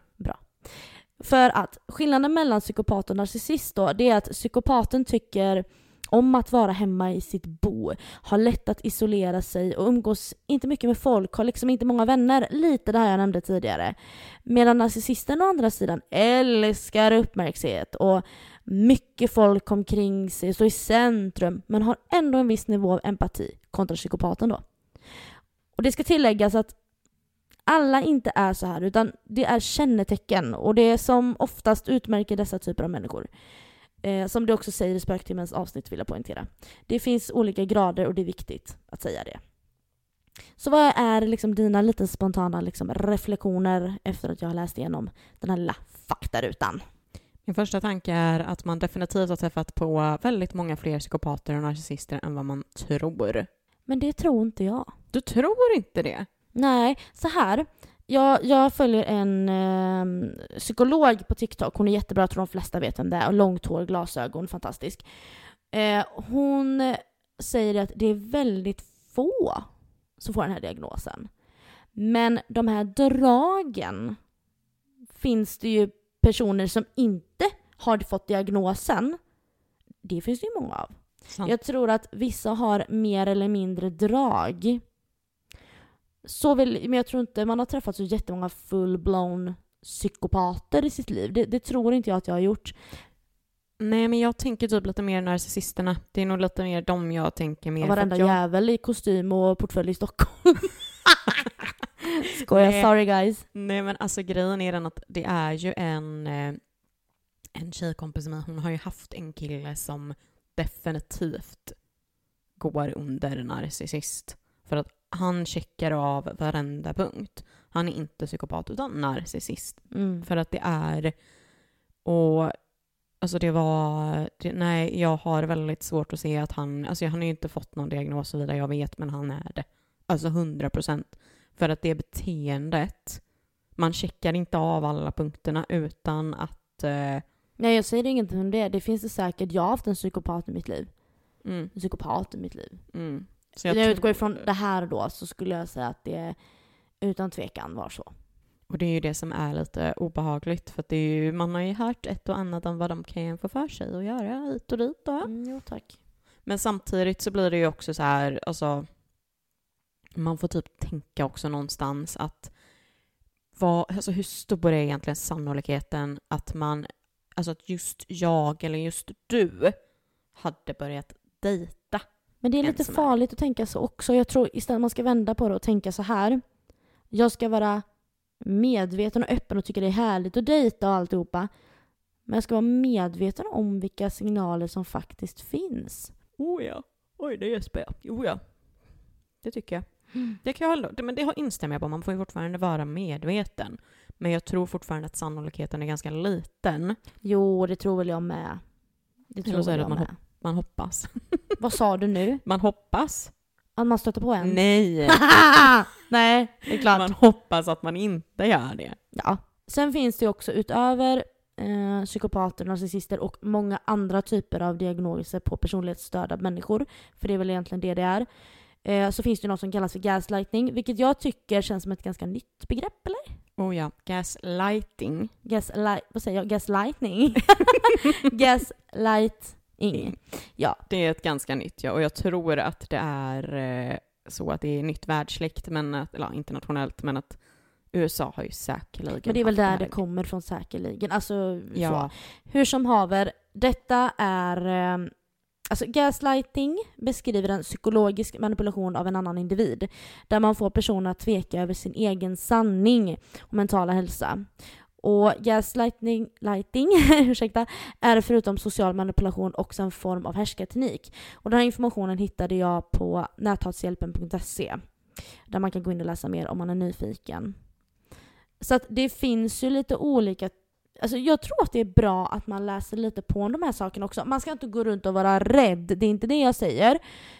För att skillnaden mellan psykopat och narcissist då, det är att psykopaten tycker om att vara hemma i sitt bo, har lätt att isolera sig och umgås inte mycket med folk, har liksom inte många vänner. Lite det här jag nämnde tidigare. Medan narcissisten å andra sidan älskar uppmärksamhet och mycket folk omkring sig, står i centrum, men har ändå en viss nivå av empati kontra psykopaten då. Och det ska tilläggas att alla inte är så här, utan det är kännetecken och det är som oftast utmärker dessa typer av människor. Eh, som det också säger i Spöktimmens avsnitt vill jag poängtera. Det finns olika grader och det är viktigt att säga det. Så vad är liksom dina lite spontana liksom reflektioner efter att jag har läst igenom den här lilla faktarutan? Min första tanke är att man definitivt har träffat på väldigt många fler psykopater och narcissister än vad man tror. Men det tror inte jag. Du tror inte det? Nej, så här. Jag, jag följer en eh, psykolog på TikTok. Hon är jättebra, jag tror de flesta vet vem det är. Och långt hår, glasögon, fantastisk. Eh, hon säger att det är väldigt få som får den här diagnosen. Men de här dragen finns det ju personer som inte har fått diagnosen. Det finns det ju många av. Sant. Jag tror att vissa har mer eller mindre drag. Så vill, men jag tror inte man har träffat så jättemånga full-blown psykopater i sitt liv. Det, det tror inte jag att jag har gjort. Nej, men jag tänker typ lite mer narcissisterna. Det är nog lite mer dem jag tänker mer. Och varenda jag... jävel i kostym och portfölj i Stockholm. Skojar, Nej. sorry guys. Nej, men alltså grejen är den att det är ju en, eh, en tjejkompis med hon har ju haft en kille som definitivt går under narcissist. För att han checkar av varenda punkt. Han är inte psykopat utan narcissist. Mm. För att det är... Och alltså det var... Det, nej, jag har väldigt svårt att se att han... Alltså han har ju inte fått någon diagnos och vidare, jag vet, men han är det. Alltså 100 procent. För att det beteendet, man checkar inte av alla punkterna utan att... Eh, Nej jag säger ingenting om det. Det finns det säkert. Jag har haft en psykopat i mitt liv. mm, En psykopat i mitt liv. mm. Så Jag, jag utgår ifrån det här då så skulle jag säga att det utan tvekan var så. Och det är ju det som är lite obehagligt för att det är ju, man har ju hört ett och annat om vad de kan få för sig och göra hit och dit. Då. Mm, jo tack. Men samtidigt så blir det ju också så här, alltså man får typ tänka också någonstans att vad, alltså hur stor är egentligen sannolikheten att man, alltså att just jag eller just du hade börjat dejta? Men det är lite är- farligt att tänka så också. Jag tror istället man ska vända på det och tänka så här. Jag ska vara medveten och öppen och tycka det är härligt att dejta och alltihopa. Men jag ska vara medveten om vilka signaler som faktiskt finns. Oh ja, oj det är spö. Jo ja, det tycker jag. Mm. Det kan jag hålla, men det instämmer jag på, man får ju fortfarande vara medveten. Men jag tror fortfarande att sannolikheten är ganska liten. Jo, det tror väl jag med. Det Eller tror så är väl det jag att man. Man hoppas. Vad sa du nu? Man hoppas. Att man stöter på en? Nej! Nej, det är klart. Man hoppas att man inte gör det. Ja. Sen finns det också utöver eh, psykopater, narcissister och många andra typer av diagnoser på personlighetsstörda människor, för det är väl egentligen det det är, eh, så finns det något som kallas för gaslighting, vilket jag tycker känns som ett ganska nytt begrepp, eller? Oh ja, gaslighting. Gaslight, vad säger jag? Gaslightning? Gaslighting. Ja. Det är ett ganska nytt, ja. Och jag tror att det är eh, så att det är nytt världslikt, men att, eller internationellt, men att USA har ju säkerligen Men det är väl där här. det kommer från säkerligen. Alltså, Ja, så. Hur som haver, detta är... Eh, alltså gaslighting beskriver en psykologisk manipulation av en annan individ. Där man får personen att tveka över sin egen sanning och mentala hälsa. Och gaslighting lighting, ursäkta, är förutom social manipulation också en form av härskarteknik. Och den här informationen hittade jag på näthatshjälpen.se. Där man kan gå in och läsa mer om man är nyfiken. Så att det finns ju lite olika Alltså jag tror att det är bra att man läser lite på om de här sakerna också. Man ska inte gå runt och vara rädd, det är inte det jag säger.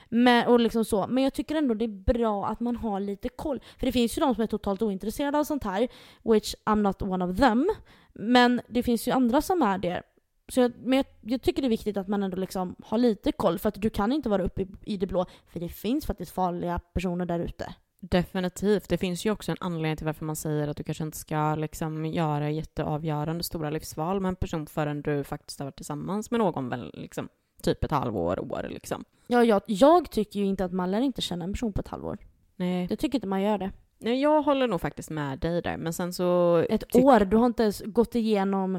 Men, och liksom så. Men jag tycker ändå det är bra att man har lite koll. För det finns ju de som är totalt ointresserade av sånt här, which I'm not one of them. Men det finns ju andra som är det. Så jag, men jag, jag tycker det är viktigt att man ändå liksom har lite koll, för att du kan inte vara uppe i, i det blå. För det finns faktiskt farliga personer där ute definitivt. Det finns ju också en anledning till varför man säger att du kanske inte ska liksom göra jätteavgörande stora livsval med en person förrän du faktiskt har varit tillsammans med någon väl, liksom, typ ett halvår, år liksom. Ja, jag, jag tycker ju inte att man lär inte känna en person på ett halvår. Nej. Jag tycker inte man gör det. Nej, jag håller nog faktiskt med dig där, men sen så... Ett år, du har inte ens gått igenom...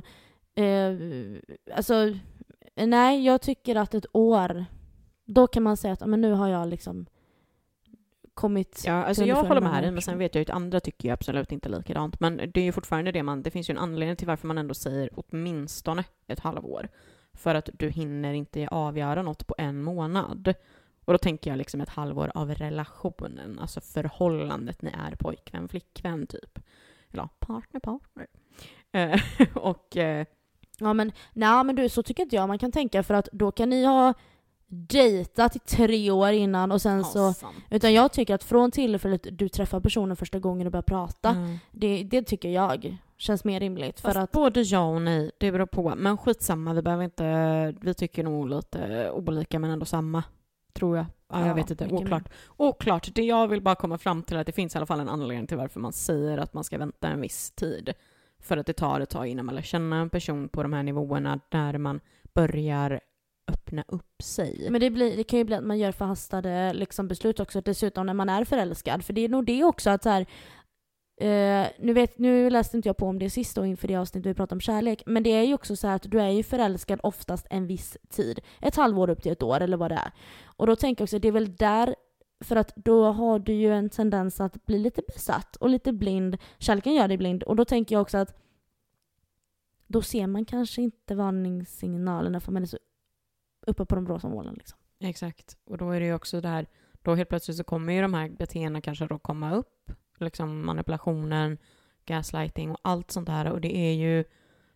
Eh, alltså, nej, jag tycker att ett år, då kan man säga att "Ja, men nu har jag liksom kommit... Ja, alltså jag håller med dig, men sen vet jag ju att andra tycker ju absolut inte likadant. Men det är ju fortfarande det man, det finns ju en anledning till varför man ändå säger åtminstone ett halvår. För att du hinner inte avgöra något på en månad. Och då tänker jag liksom ett halvår av relationen, alltså förhållandet ni är pojkvän, flickvän typ. Eller ja, partner, partner. Eh, och eh, Ja men, nej men du, så tycker inte jag man kan tänka för att då kan ni ha dejtat i tre år innan och sen så... sant. Utan jag tycker att från tillfället du träffar personen första gången och börjar prata, Mm. det, det tycker jag känns mer rimligt. För att, både ja och nej, det beror på. Men skitsamma, vi behöver inte... Vi tycker nog lite olika men ändå samma. Tror jag. Ja, jag Ja, vet inte. Oklart. Oklart. Det jag vill bara komma fram till är att det finns i alla fall en anledning till varför man säger att man ska vänta en viss tid. För att det tar ett tag innan man lär känna en person på de här nivåerna där man börjar öppna upp sig. Men det, blir, det kan ju bli att man gör förhastade liksom, beslut också, dessutom när man är förälskad. För det är nog det också att så här, eh, nu, vet, nu läste inte jag på om det sist då inför det avsnittet vi pratade om kärlek, men det är ju också så här att du är ju förälskad oftast en viss tid. Ett halvår upp till ett år eller vad det är. Och då tänker jag också, det är väl där för att då har du ju en tendens att bli lite besatt och lite blind. Kärleken gör dig blind. Och då tänker jag också att då ser man kanske inte varningssignalerna för man är så uppe på de rosa molnen. Liksom. Exakt. Och då är det ju också där, då helt plötsligt så kommer ju de här beteendena kanske då komma upp. Liksom manipulationen, gaslighting och allt sånt här. Och det är ju,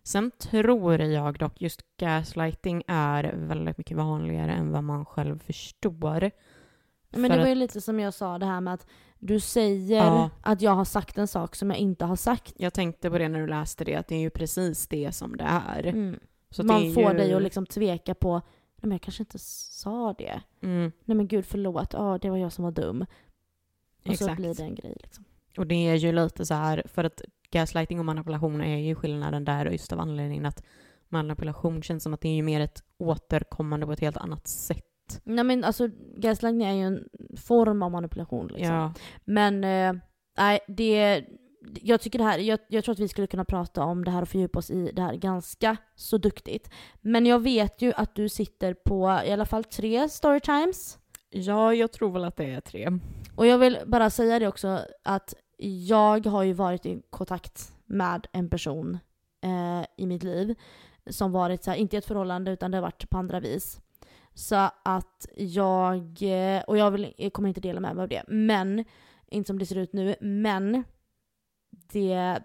sen tror jag dock just gaslighting är väldigt mycket vanligare än vad man själv förstår. Men det var ju lite som jag sa, det här med att du säger Ja. att jag har sagt en sak som jag inte har sagt. Jag tänkte på det när du läste det, att det är ju precis det som det är. Mm. Man det får ju, dig att liksom tveka på, nej men jag kanske inte sa det. Mm, Nej men gud förlåt, ja det var jag som var dum. Och så Exakt. blir det en grej liksom. Och det är ju lite så här, för att gaslighting och manipulation är ju skillnaden där just av anledningen att manipulation känns som att det är ju mer ett återkommande på ett helt annat sätt. Nej men alltså gaslighting är ju en form av manipulation liksom. Ja, Men eh, nej, det... Jag tycker det här, jag, jag tror att vi skulle kunna prata om det här och fördjupa oss i det här ganska så duktigt. Men jag vet ju att du sitter på i alla fall tre storytimes. ja, jag tror väl att det är tre. Och jag vill bara säga det också att jag har ju varit i kontakt med en person eh, i mitt liv som varit så här, inte i ett förhållande utan det har varit på andra vis. Så att jag, eh, och jag, vill, jag kommer inte dela med mig av det, men, inte som det ser ut nu, men det,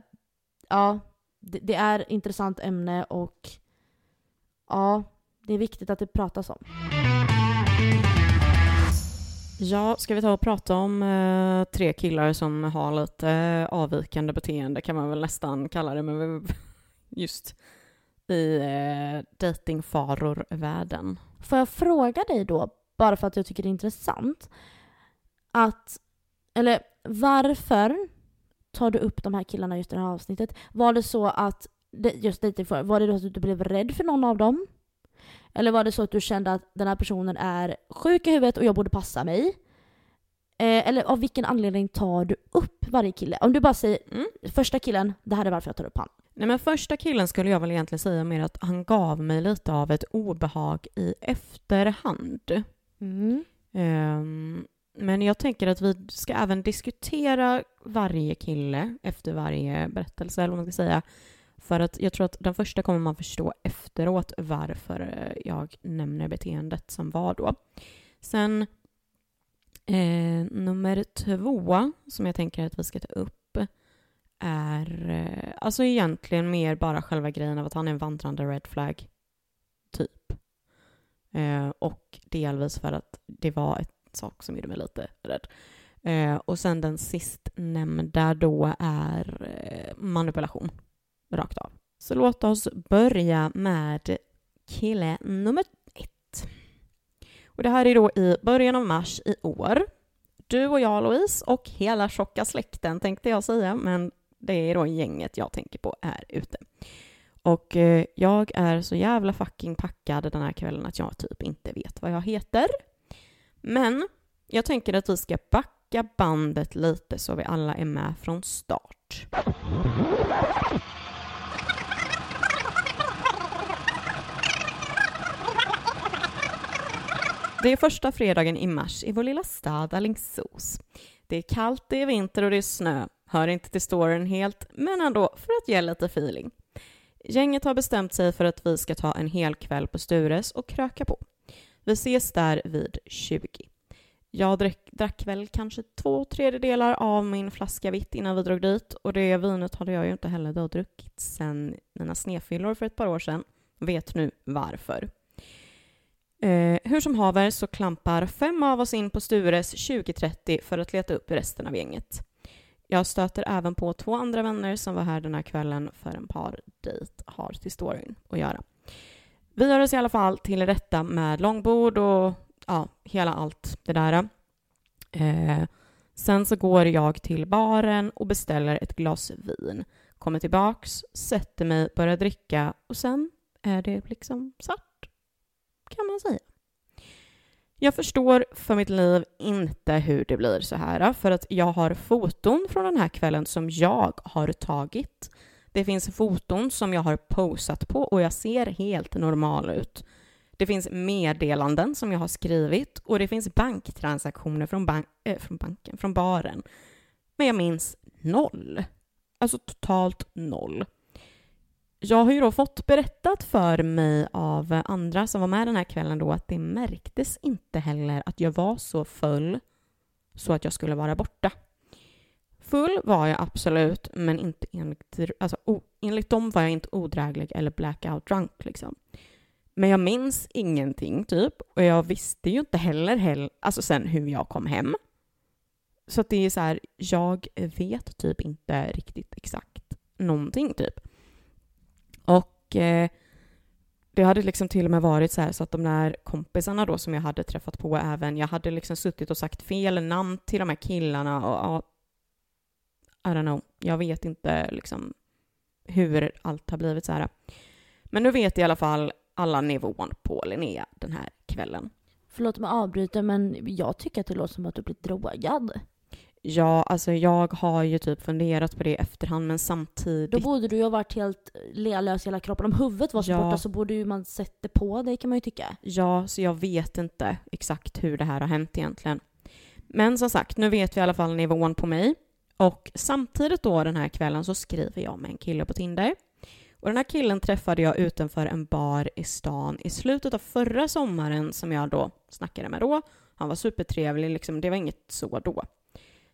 ja, det, det är intressant ämne och ja, det är viktigt att det pratas om. Ja, ska vi ta och prata om eh, tre killar som har lite avvikande beteende kan man väl nästan kalla det, men just i eh, datingfaror-världen. Får jag fråga dig då, bara för att jag tycker det är intressant. att, eller varför tar du upp de här killarna just i det här avsnittet? Var det så att, just dating för, var det då att du blev rädd för någon av dem? Eller var det så att du kände att den här personen är sjuk i huvudet och jag borde passa mig? Eh, eller av vilken anledning tar du upp varje kille? Om du bara säger Mm. första killen, det här är varför jag tar upp han. Nej men första killen skulle jag väl egentligen säga mer att han gav mig lite av ett obehag i efterhand. Ehm, men jag tänker att vi ska även diskutera varje kille efter varje berättelse, eller vad man ska säga. För att jag tror att den första kommer man förstå efteråt varför jag nämner beteendet som var då. Sen eh, nummer två som jag tänker att vi ska ta upp är eh, alltså egentligen mer bara själva grejen av att han är en vandrande red flag, typ. Eh, och delvis för att det var ett sak som gjorde mig lite rädd. Eh, och sen den sistnämnda då är eh, manipulation, rakt av. Så låt oss börja med kille nummer ett. Och det här är då i början av mars i år. Du och jag, Louise, och hela tjocka släkten tänkte jag säga, men det är då gänget jag tänker på är ute. Och eh, jag är så jävla fucking packad den här kvällen att jag typ inte vet vad jag heter. Men jag tänker att vi ska backa bandet lite så vi alla är med från start. Det är första fredagen i mars i vår lilla stad Alingsås. Det är kallt, det är vinter och det är snö. Hör inte till storyn helt, men ändå för att ge lite feeling. Gänget har bestämt sig för att vi ska ta en hel kväll på Stures och kröka på. Vi ses där vid 20. Jag drack, drack väl kanske två tredjedelar av min flaska vitt innan vi drog dit och det vinet hade jag ju inte heller då druckit sen mina snefyllor för ett par år sedan. Vet nu varför. Eh, hur som haver så klampar fem av oss in på Stures 20.30 för att leta upp resten av gänget. Jag stöter även på två andra vänner som var här den här kvällen för en par dejt har till storyn att göra. Vi gör oss i alla fall till rätta med långbord och ja, hela allt det där. Eh, sen så går jag till baren och beställer ett glas vin. Kommer tillbaks, sätter mig, börjar dricka och sen är det liksom svart, kan man säga. Jag förstår för mitt liv inte hur det blir så här, för att jag har foton från den här kvällen som jag har tagit. Det finns foton som jag har posat på och jag ser helt normal ut. Det finns meddelanden som jag har skrivit och det finns banktransaktioner från, bank, äh, från banken, från baren. Men jag minns noll. Alltså totalt noll. Jag har ju då fått berättat för mig av andra som var med den här kvällen då att det märktes inte heller att jag var så full så att jag skulle vara borta. Full var jag absolut, men inte enligt, alltså, o, enligt dem var jag inte odräglig eller blackout drunk liksom. Men jag minns ingenting typ och jag visste ju inte heller, heller alltså sen hur jag kom hem. Så att det är så här, jag vet typ inte riktigt exakt någonting typ. Och eh, det hade liksom till och med varit så här så att de där kompisarna då som jag hade träffat på även, jag hade liksom suttit och sagt fel namn till de här killarna och ja, i don't know, jag vet inte liksom hur allt har blivit så här. Men nu vet i alla fall alla nivån på Linnea den här kvällen. Förlåt mig avbryta men jag tycker att det låter som att du blivit drogad. Ja, alltså jag har ju typ funderat på det i efterhand men Då samtidigt... borde du ju ha varit helt lealös i hela kroppen. Om huvudet var så Ja. borta så borde ju man sett det på dig kan man ju tycka. Ja, så jag vet inte exakt hur det här har hänt egentligen. Men som sagt, nu vet vi i alla fall nivån på mig. Och samtidigt då den här kvällen så skriver jag med en kille på Tinder. Och den här killen träffade jag utanför en bar i stan i slutet av förra sommaren som jag då snackade med då. Han var supertrevlig, liksom, det var inget så då.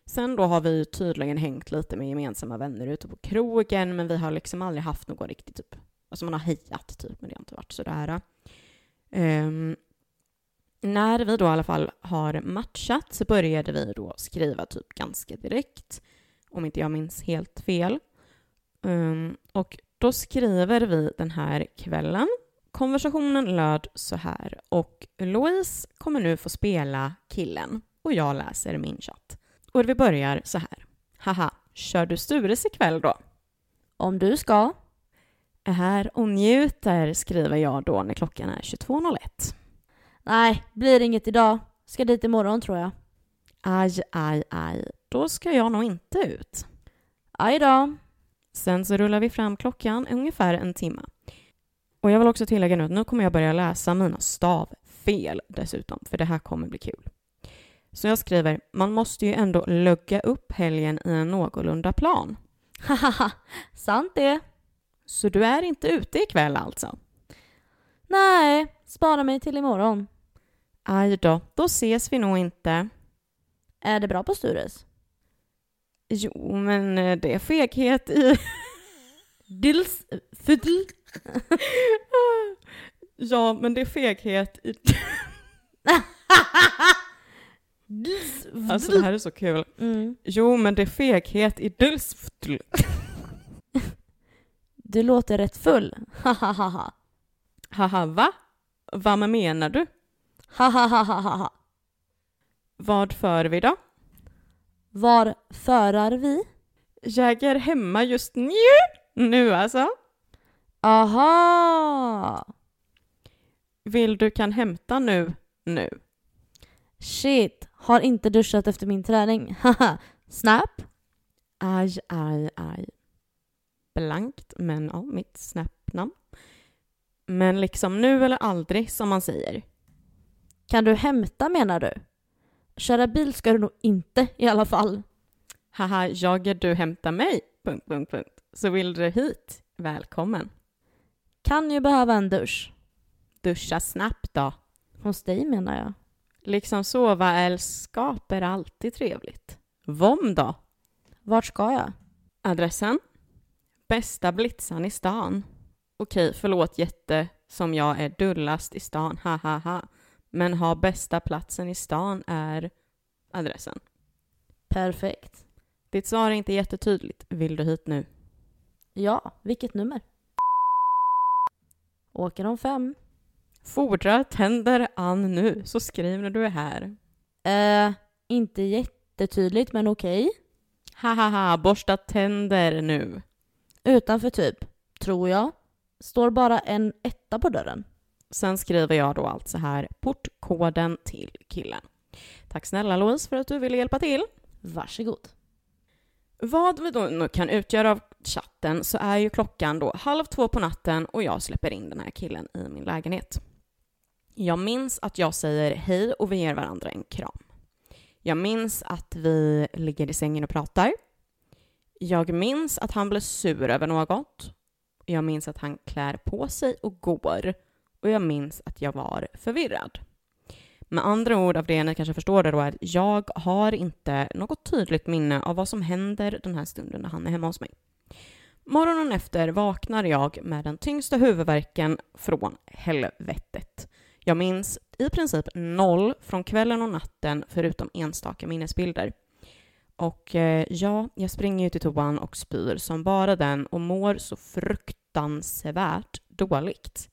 Sen då har vi tydligen hängt lite med gemensamma vänner ute på krogen, men vi har liksom aldrig haft någon riktig typ, alltså man har hejat typ, men det har inte varit sådär. Um, ehm, när vi då i alla fall har matchat så började vi då skriva typ ganska direkt, om inte jag minns helt fel. Ehm, och då skriver vi den här kvällen. Konversationen löd så här och Louise kommer nu få spela killen. och jag läser min chatt. Och vi börjar så här. Haha, kör du Stures ikväll då? Om du ska. Är här och njuter, skriver jag då när klockan är 22.01. Nej, blir inget idag. Ska dit imorgon tror jag. Aj, aj, aj. Då ska jag nog inte ut. Aj då. Sen så rullar vi fram klockan ungefär en timme. Och jag vill också tillägga nu att nu kommer jag börja läsa mina stavfel dessutom, för det här kommer bli kul. Så jag skriver, man måste ju ändå lugga upp helgen i en någorlunda plan. Haha, sant det. Så du är inte ute ikväll alltså? Nej, spara mig till imorgon. Aj då, då ses vi nog inte. Är det bra på Stures? Jo, men eh, det är feghet i... Dils... Fudl. ja, men det är feghet i... Alltså det här är så kul. Mm. Jo, men det är feghet i dulsftl. Du låter rätt full. Hahaha. Haha, va? Vad menar du? Hahaha. Vad för vi då? Var förar vi? Jag är hemma just nu. Nu alltså. Aha! Vill du kan hämta nu, nu. Shit, har inte duschat efter min träning. Haha. Snap? Aj, aj, aj. Blankt, men ja, mitt snapnamn. Men liksom nu eller aldrig, som man säger. Kan du hämta menar du? Köra bil ska du nog inte i alla fall. Haha, jag är du hämta mig. Punkt, punkt, punkt. Så vill du hit? Välkommen. Kan ju behöva en dusch. Duscha snabbt då. Hos dig menar jag. Liksom sova älskap är alltid trevligt. Vom då? Vart ska jag? Adressen? Bästa blitzan i stan. Okej, förlåt jätte som jag är dullast i stan, ha ha ha. Men ha bästa platsen i stan är adressen. Perfekt. Ditt svar är inte jättetydligt. Vill du hit nu? Ja, vilket nummer? Åker om fem. Fordrar tänder an nu, så skriv när du är här. Eh, inte jättetydligt men okej. Ha ha ha, borsta tänder nu. Utanför typ, tror jag. Står bara en etta på dörren. Sen skriver jag då alltså här portkoden till killen. Tack snälla Louise för att du ville hjälpa till. Varsågod. Vad vi då kan utgöra av chatten så är ju klockan då halv två på natten och jag släpper in den här killen i min lägenhet. Jag minns att jag säger hej och vi ger varandra en kram. Jag minns att vi ligger i sängen och pratar. Jag minns att han blir sur över något. Jag minns att han klär på sig och går. Och jag minns att jag var förvirrad. Med andra ord av det ni kanske förstår det då är att jag har inte något tydligt minne av vad som händer den här stunden när han är hemma hos mig. Morgonen efter vaknar jag med den tyngsta huvudvärken från helvetet. Jag minns i princip noll från kvällen och natten förutom enstaka minnesbilder. Och eh, ja, jag springer ut i toan och spyr som bara den och mår så fruktansvärt dåligt.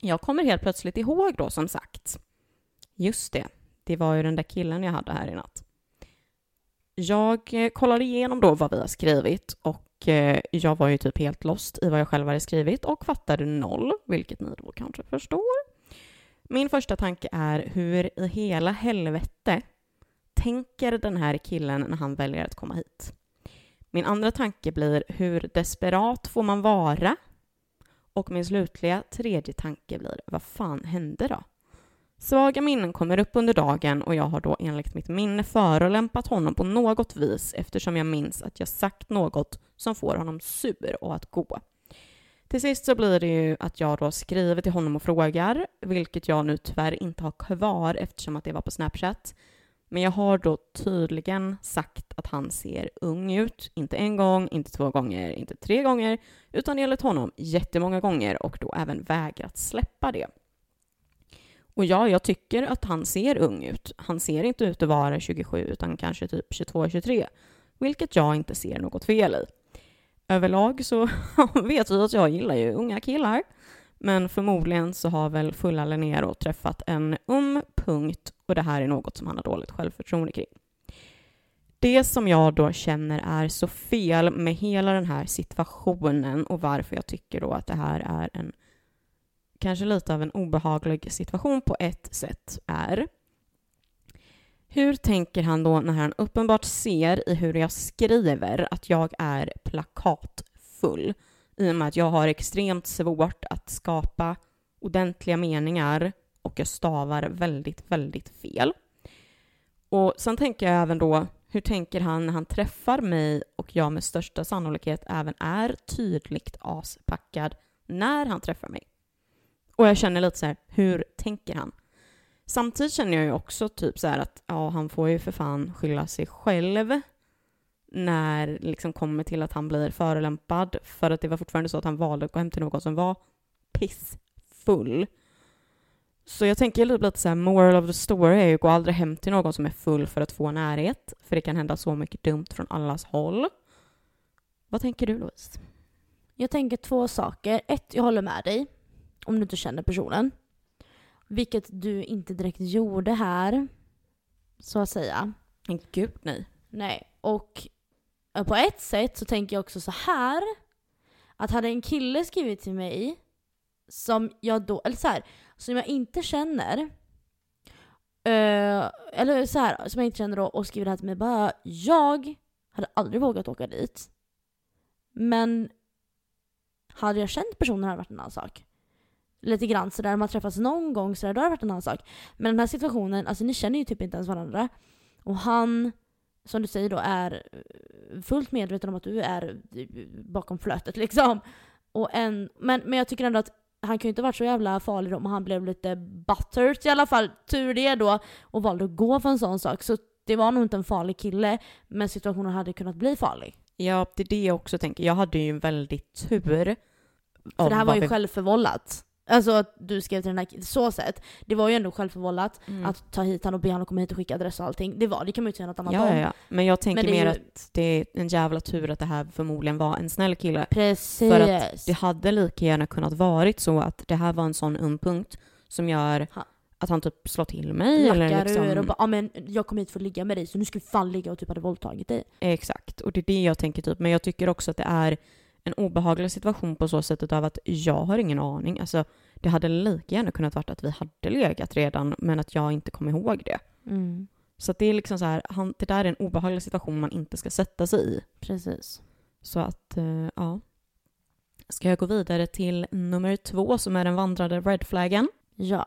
Jag kommer helt plötsligt ihåg då som sagt. Just det, det var ju den där killen jag hade här i natt. Jag eh, kollade igenom då vad vi har skrivit och eh, jag var ju typ helt lost i vad jag själv hade skrivit och fattade noll, vilket ni då kanske förstår. Min första tanke är hur i hela helvete tänker den här killen när han väljer att komma hit? Min andra tanke blir hur desperat får man vara? Och min slutliga tredje tanke blir vad fan hände då? Svaga minnen kommer upp under dagen och jag har då enligt mitt minne förolämpat honom på något vis eftersom jag minns att jag sagt något som får honom sur och att gå. Till sist så blir det ju att jag då skriver till honom och frågar, vilket jag nu tyvärr inte har kvar eftersom att det var på Snapchat. Men jag har då tydligen sagt att han ser ung ut, inte en gång, inte två gånger, inte tre gånger, utan enligt honom jättemånga gånger och då även vägrat släppa det. Och ja, jag tycker att han ser ung ut. Han ser inte ut att vara 27 utan kanske typ 22-23, vilket jag inte ser något fel i. Överlag så vet vi att jag gillar ju unga killar, men förmodligen så har väl fulla Linnea träffat en um punkt och det här är något som han har dåligt självförtroende kring. Det som jag då känner är så fel med hela den här situationen och varför jag tycker då att det här är en kanske lite av en obehaglig situation på ett sätt är hur tänker han då när han uppenbart ser i hur jag skriver att jag är plakatfull i och med att jag har extremt svårt att skapa ordentliga meningar och jag stavar väldigt, väldigt fel. Och sen tänker jag även då, hur tänker han när han träffar mig och jag med största sannolikhet även är tydligt aspackad när han träffar mig? Och jag känner lite så här, hur tänker han? Samtidigt känner jag ju också typ så här att ja, han får ju för fan skylla sig själv när det liksom kommer till att han blir förolämpad för att det var fortfarande så att han valde att gå hem till någon som var pissfull. Så jag tänker lite så här, moral of the story är ju gå aldrig hem till någon som är full för att få närhet, för det kan hända så mycket dumt från allas håll. Vad tänker du Louise? Jag tänker två saker. Ett, jag håller med dig. Om du inte känner personen. Vilket du inte direkt gjorde här. Så att säga. Men gud nej. Nej. Och eh, på ett sätt så tänker jag också så här. Att hade en kille skrivit till mig som jag då, eller så här, som jag inte känner. Uh, eller så här, som jag inte känner då och skriver det här till mig bara jag hade aldrig vågat åka dit. Men hade jag känt personen hade det varit en annan sak. Lite grann sådär, man träffas någon gång sådär, då hade det varit en annan sak. Men den här situationen, alltså ni känner ju typ inte ens varandra. Och han, som du säger då, är fullt medveten om att du är bakom flötet liksom. Och en, men, men jag tycker ändå att han kan ju inte varit så jävla farlig om han blev lite buttered i alla fall. Tur det då. Och valde att gå för en sån sak. Så det var nog inte en farlig kille, men situationen hade kunnat bli farlig. Ja, det är det jag också tänker. Jag hade ju en väldigt tur. För det här var ju självförvållat. Alltså att du skrev till den här så sätt. Det var ju ändå självförvållat Mm. att ta hit han och be honom komma hit och skicka adress och allting. Det var det kan man ju inte säga något annat Ja, om. ja, ja. Men jag tänker Men mer ju- att det är en jävla tur att det här förmodligen var en snäll kille. Precis. För att det hade lika gärna kunnat varit så att det här var en sån öm punkt som gör Ha. att han typ slår till mig. Eller Lackar liksom, ur och bara, ja men jag kom hit för att ligga med dig så nu ska vi fan ligga och typ hade våldtagit dig. Exakt, och det är det jag tänker typ. Men jag tycker också att det är en obehaglig situation på så sättet av att jag har ingen aning. Alltså, det hade lika gärna kunnat varit att vi hade legat redan, men att jag inte kom ihåg det. Mm. Så det är liksom så här, han, det där är en obehaglig situation man inte ska sätta sig i. Precis. Så att, eh, ja. Ska jag gå vidare till nummer två som är den vandrade redflaggen? Ja.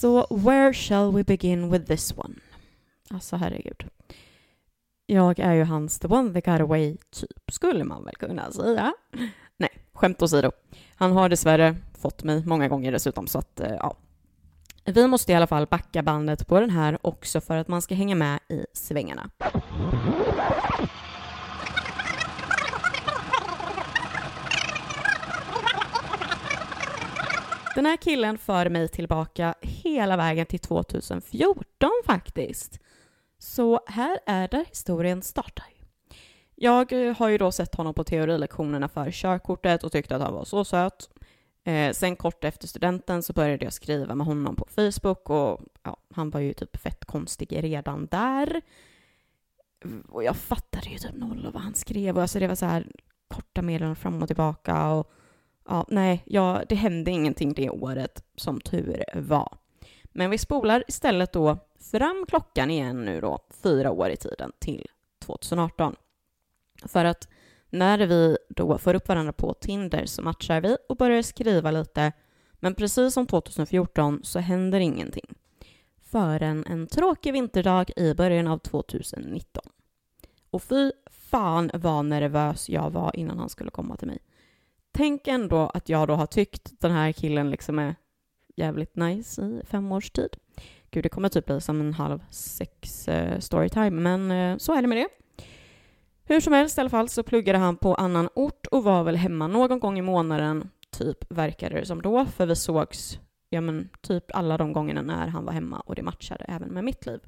Så where shall we begin with this one? Alltså herregud. Jag är ju hans the one that got away typ, skulle man väl kunna säga. Nej, skämt åsido. Han har dessvärre fått mig många gånger dessutom, så att eh, ja. Vi måste i alla fall backa bandet på den här också för att man ska hänga med i svängarna. Den här killen för mig tillbaka hela vägen till 2014 faktiskt. Så här är där historien startar. Jag eh, har ju då sett honom på teorilektionerna för körkortet och tyckte att han var så söt. Eh, sen kort efter studenten så började jag skriva med honom på Facebook och ja, han var ju typ fett konstig redan där. Och jag fattade ju typ noll av vad han skrev och alltså det var så här korta meddelanden fram och tillbaka och ja, nej, ja, det hände ingenting det året som tur var. Men vi spolar istället då fram klockan igen nu då, fyra år i tiden, till 2018. För att när vi då får upp varandra på Tinder så matchar vi och börjar skriva lite. Men precis som 2014 så händer ingenting. Förrän en tråkig vinterdag i början av 2019. Och fy fan vad nervös jag var innan han skulle komma till mig. Tänk ändå att jag då har tyckt den här killen liksom är jävligt nice i fem års tid. Gud, det kommer typ bli som en halv sex-storytime, eh, men eh, så är det med det. Hur som helst i alla fall så pluggade han på annan ort och var väl hemma någon gång i månaden, typ verkade det som då, för vi sågs ja men typ alla de gångerna när han var hemma och det matchade även med mitt liv.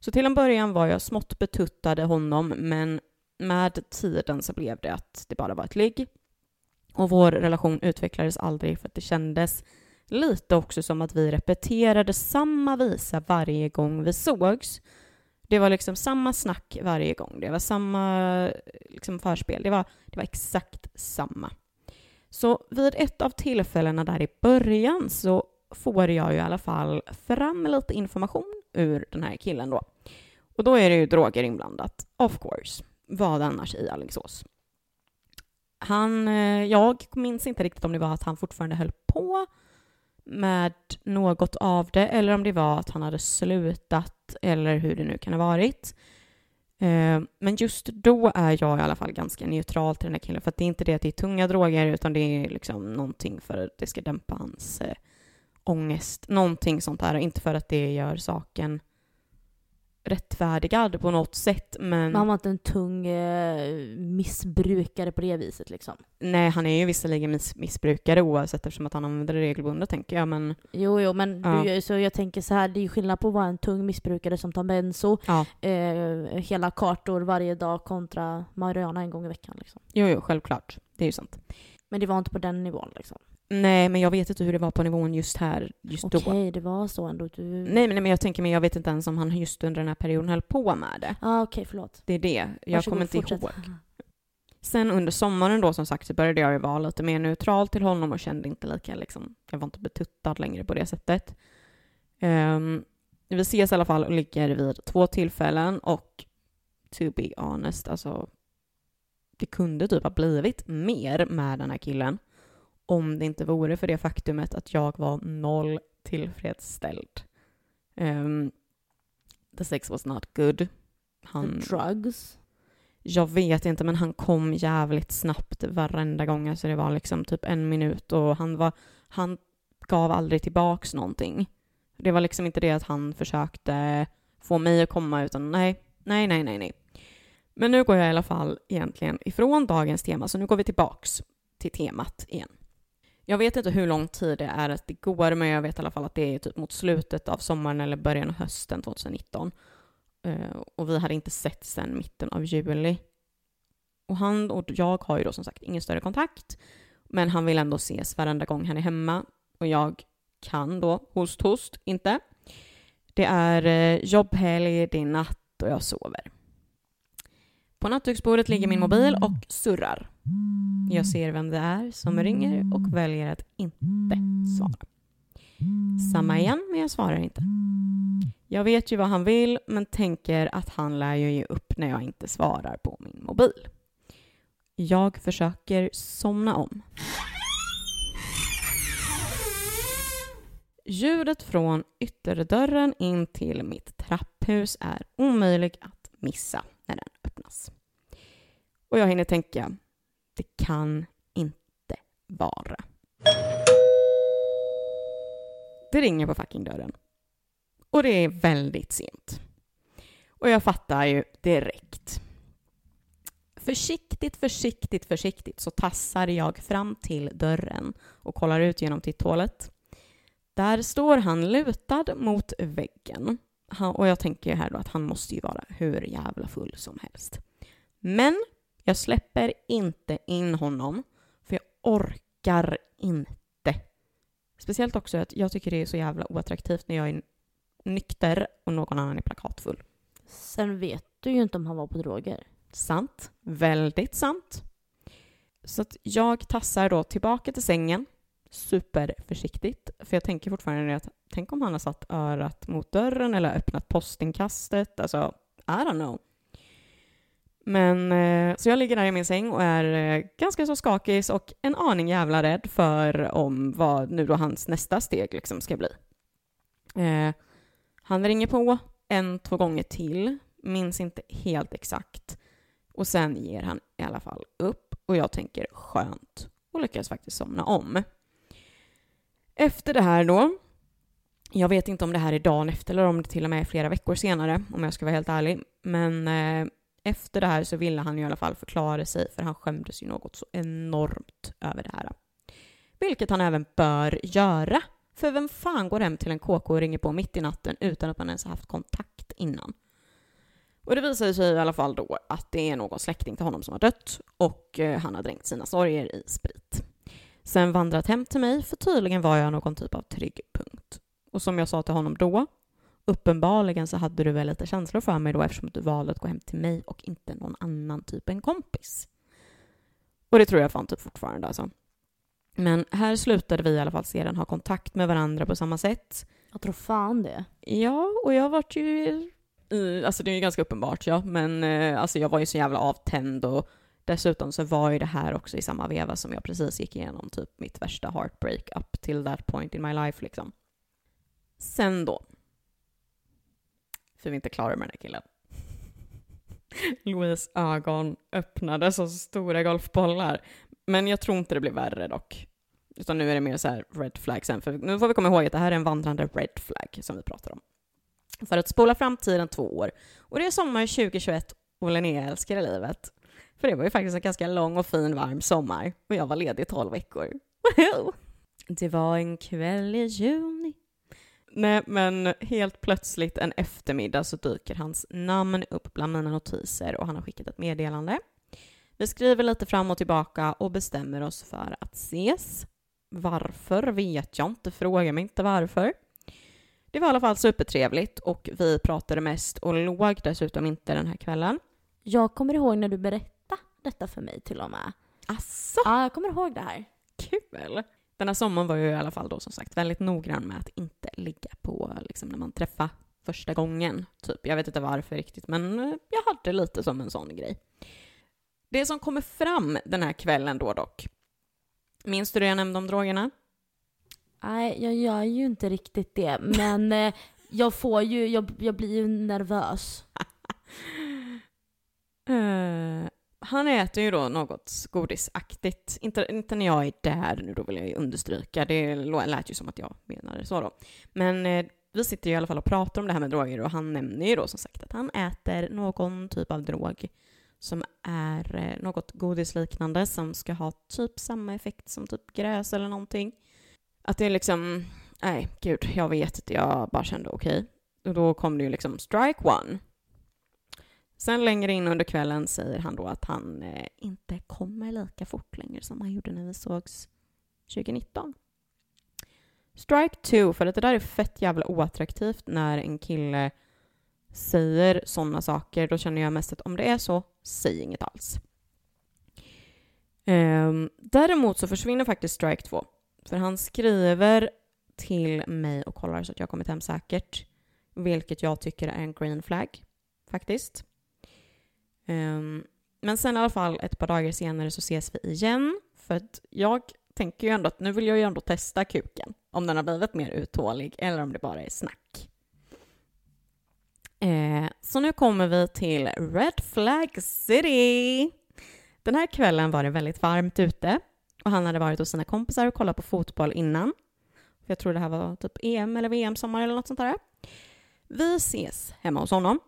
Så till en början var jag smått betuttade honom, men med tiden så blev det att det bara var ett ligg. Och vår relation utvecklades aldrig för att det kändes lite också som att vi repeterade samma visa varje gång vi sågs. Det var liksom samma snack varje gång. Det var samma liksom, förspel. Det var, det var exakt samma. Så vid ett av tillfällena där i början så får jag ju i alla fall fram lite information ur den här killen då. Och då är det ju droger inblandat, of course. Vad annars i Alingsås? Han, eh, jag minns inte riktigt om det var att han fortfarande höll på med något av det eller om det var att han hade slutat eller hur det nu kan ha varit. Eh, men just då är jag i alla fall ganska neutral till den här killen för att det är inte det att det är tunga droger utan det är liksom någonting för att det ska dämpa hans eh, ångest. Någonting sånt där, inte för att det gör saken rättfärdigad på något sätt men... Man var inte en tung eh, missbrukare på det viset liksom. Nej, han är ju visserligen miss missbrukare oavsett eftersom att han använder det regelbundet tänker jag men... Jo, jo, men Ja. du, så jag tänker så här, det är ju skillnad på att vara en tung missbrukare som tar benzo, Ja, eh, hela kartor varje dag kontra marijuana en gång i veckan liksom. jo, jo, självklart. Det är ju sant. Men det var inte på den nivån liksom. Nej, men jag vet inte hur det var på nivån just här, just Okej, då. det var så ändå. Du... Nej, men, men jag tänker, men jag vet inte ens om han just under den här perioden höll på med det. Ah, okej, förlåt. Det är det. Jag Varsågod, kommer inte fortsätt. ihåg. Sen under sommaren då som sagt så började jag ju vara lite mer neutral till honom och kände inte lika liksom, jag var inte betuttad längre på det sättet. Um, vi ses i alla fall och ligger vid två tillfällen och to be honest, alltså det kunde typ ha blivit mer med den här killen om det inte vore för det faktumet att jag var noll tillfredsställd. Um, the sex was not good. Han, The drugs. jag vet inte, men han kom jävligt snabbt varenda gång. Alltså det var liksom typ en minut och han, var, han gav aldrig tillbaks någonting. Det var liksom inte det att han försökte få mig att komma, utan nej, nej, nej, nej, nej. Men nu går jag i alla fall egentligen ifrån dagens tema, så nu går vi tillbaks till temat igen. Jag vet inte hur lång tid det är att det går, men jag vet i alla fall att det är typ mot slutet av sommaren eller början av hösten 2019. Eh, och vi hade inte sett sedan mitten av juli. Och han och jag har ju då som sagt ingen större kontakt. Men han vill ändå ses varenda gång han är hemma. Och jag kan då, host host, inte. Det är eh, jobbhelg, det är natt och jag sover. På nattduksbordet ligger min mobil och surrar. Jag ser vem det är som ringer och väljer att inte svara. Samma igen, men jag svarar inte. Jag vet ju vad han vill, men tänker att han lär ju ge upp när jag inte svarar på min mobil. Jag försöker somna om. Ljudet från ytterdörren in till mitt trapphus är omöjlig att missa när den öppnas. Och jag hinner tänka, det kan inte vara. Det ringer på fucking dörren. Och det är väldigt sent. Och jag fattar ju direkt. Försiktigt, försiktigt, försiktigt så tassar jag fram till dörren och kollar ut genom titthålet. Där står han lutad mot väggen. Och jag tänker ju här då att han måste ju vara hur jävla full som helst. Men jag släpper inte in honom, för jag orkar inte. Speciellt också att jag tycker det är så jävla oattraktivt när jag är nykter och någon annan är plakatfull. Sen vet du ju inte om han var på droger. Sant. Väldigt sant. Så att jag tassar då tillbaka till sängen superförsiktigt. För jag tänker fortfarande att tänk om han har satt örat mot dörren eller öppnat postinkastet. Alltså, I don't know. Men eh, så jag ligger där i min säng och är eh, ganska så skakig och en aning jävla rädd för om vad nu då hans nästa steg liksom ska bli. Eh, han ringer på en, två gånger till, minns inte helt exakt. Och sen ger han i alla fall upp och jag tänker skönt och lyckas faktiskt somna om. Efter det här då, jag vet inte om det här är dagen efter eller om det till och med är flera veckor senare om jag ska vara helt ärlig, men eh, efter det här så ville han i alla fall förklara sig för han skämdes ju något så enormt över det här. Vilket han även bör göra. För vem fan går hem till en KK och ringer på mitt i natten utan att man ens har haft kontakt innan? Och det visar sig i alla fall då att det är någon släkting till honom som har dött och eh, han har dränkt sina sorger i sprit. Sen vandrat hem till mig, för tydligen var jag någon typ av trygg punkt. Och som jag sa till honom då, uppenbarligen så hade du väl lite känslor för mig då eftersom du valde att gå hem till mig och inte någon annan typ en kompis. Och det tror jag fan typ fortfarande alltså. Men här slutade vi i alla fall sedan ha kontakt med varandra på samma sätt. Jag tror fan det. Ja, och jag vart ju... Alltså det är ju ganska uppenbart ja, men eh, alltså jag var ju så jävla avtänd och dessutom så var ju det här också i samma veva som jag precis gick igenom typ mitt värsta heartbreak up till that point in my life liksom. Sen då. För vi är inte klara med den här killen. Louise ögon öppnade som stora golfbollar. Men jag tror inte det blir värre dock. Utan nu är det mer så här red flag sen. För nu får vi komma ihåg att det här är en vandrande red flag som vi pratar om. För att spola framtiden två år. Och det är sommar 2021 och Linnea älskar livet. För det var ju faktiskt en ganska lång och fin varm sommar. Och jag var ledig i 12 veckor. Woho! Det var en kväll i juni. Nej, men helt plötsligt en eftermiddag så dyker hans namn upp bland mina notiser och han har skickat ett meddelande. Vi skriver lite fram och tillbaka och bestämmer oss för att ses. Varför vet jag inte, fråga mig inte varför. Det var i alla fall supertrevligt och vi pratade mest och låg dessutom inte den här kvällen. Jag kommer ihåg när du berättade detta för mig till och med. Asså, Ja, jag kommer ihåg det här. kul! Den här sommaren var jag i alla fall då som sagt väldigt noggrann med att inte ligga på liksom när man träffar första gången. Typ. Jag vet inte varför riktigt, men eh, jag hade lite som en sån grej. Det som kommer fram den här kvällen då dock. Minns du det jag nämnde om drogerna? Nej, jag gör ju inte riktigt det. Men eh, jag får ju, jag, jag blir ju nervös. Eh, han äter ju då något godisaktigt. Inte, inte när jag är där nu, då vill jag ju understryka. Det lät ju som att jag menade så då. Men eh, vi sitter ju i alla fall och pratar om det här med droger och han nämner ju då som sagt att han äter någon typ av drog som är eh, något godisliknande som ska ha typ samma effekt som typ gräs eller någonting. Att det är liksom, nej gud, jag vet inte, jag bara kände okej. Och då kom det ju liksom strike one. Sen längre in under kvällen säger han då att han eh, inte kommer lika fort längre som han gjorde när vi sågs 2019. Strike two, för att det där är fett jävla oattraktivt när en kille säger sådana saker. Då känner jag mest att om det är så, säg inget alls. Um, däremot så försvinner faktiskt strike två. För han skriver till mig och kollar så att jag har kommit hem säkert. Vilket jag tycker är en green flag, faktiskt. Um, men sen i alla fall ett par dagar senare så ses vi igen. För att jag tänker ju ändå att nu vill jag ju ändå testa kuken. Om den har blivit mer uthållig eller om det bara är snack. Eh, så nu kommer vi till Red Flag City. Den här kvällen var det väldigt varmt ute och han hade varit hos sina kompisar och kollat på fotboll innan. Jag tror det här var typ EM eller VM-sommar eller något sånt där. Vi ses hemma hos honom.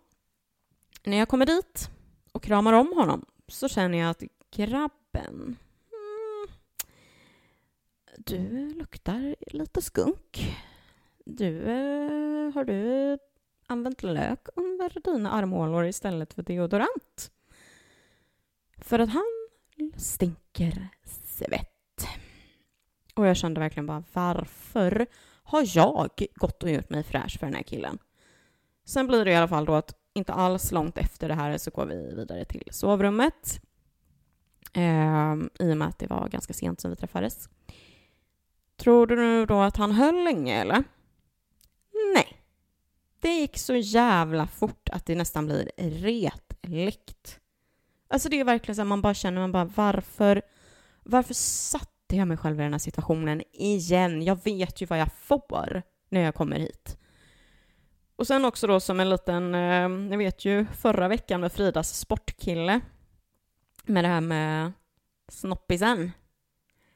När jag kommer dit och kramar om honom så känner jag att grabben, mm, du luktar lite skunk. Du, eh, har du använt lök under dina armhålor istället för deodorant? För att han stinker svett. Och jag kände verkligen bara varför har jag gått och gjort mig fräsch för den här killen? Sen blir det i alla fall då att inte alls långt efter det här så går vi vidare till sovrummet. Eh, I och med att det var ganska sent som vi träffades. Tror du nu då att han höll länge eller? Nej. Det gick så jävla fort att det nästan blir retligt. Alltså det är verkligen så att man bara känner, man bara varför, varför satte jag mig själv i den här situationen igen? Jag vet ju vad jag får när jag kommer hit. Och sen också då som en liten, eh, ni vet ju förra veckan med Fridas sportkille, med det här med snoppisen.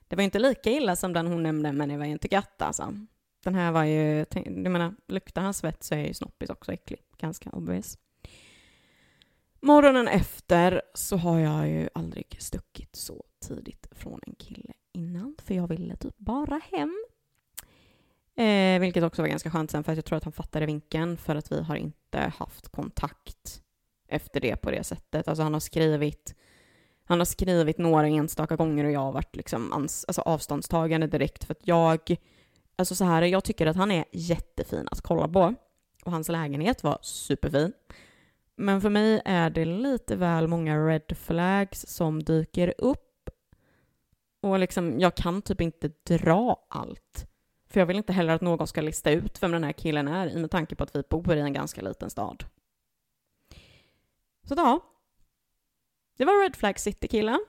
Det var ju inte lika illa som den hon nämnde, men det var ju inte gött alltså. Den här var ju, du jag menar, luktar han svett så är ju snoppis också äcklig, ganska obvious. Morgonen efter så har jag ju aldrig stuckit så tidigt från en kille innan, för jag ville typ bara hem. Eh, vilket också var ganska skönt sen, för att jag tror att han fattade vinkeln, för att vi har inte haft kontakt efter det på det sättet. Alltså han har skrivit, Han har skrivit några enstaka gånger och jag har varit liksom ans- alltså avståndstagande direkt för att jag, alltså så här, jag tycker att han är jättefin att kolla på. Och hans lägenhet var superfin. Men för mig är det lite väl många red flags som dyker upp. Och liksom, jag kan typ inte dra allt. För jag vill inte heller att någon ska lista ut vem den här killen är i med tanke på att vi bor i en ganska liten stad. Så ja. Det var Red Flag City-killen.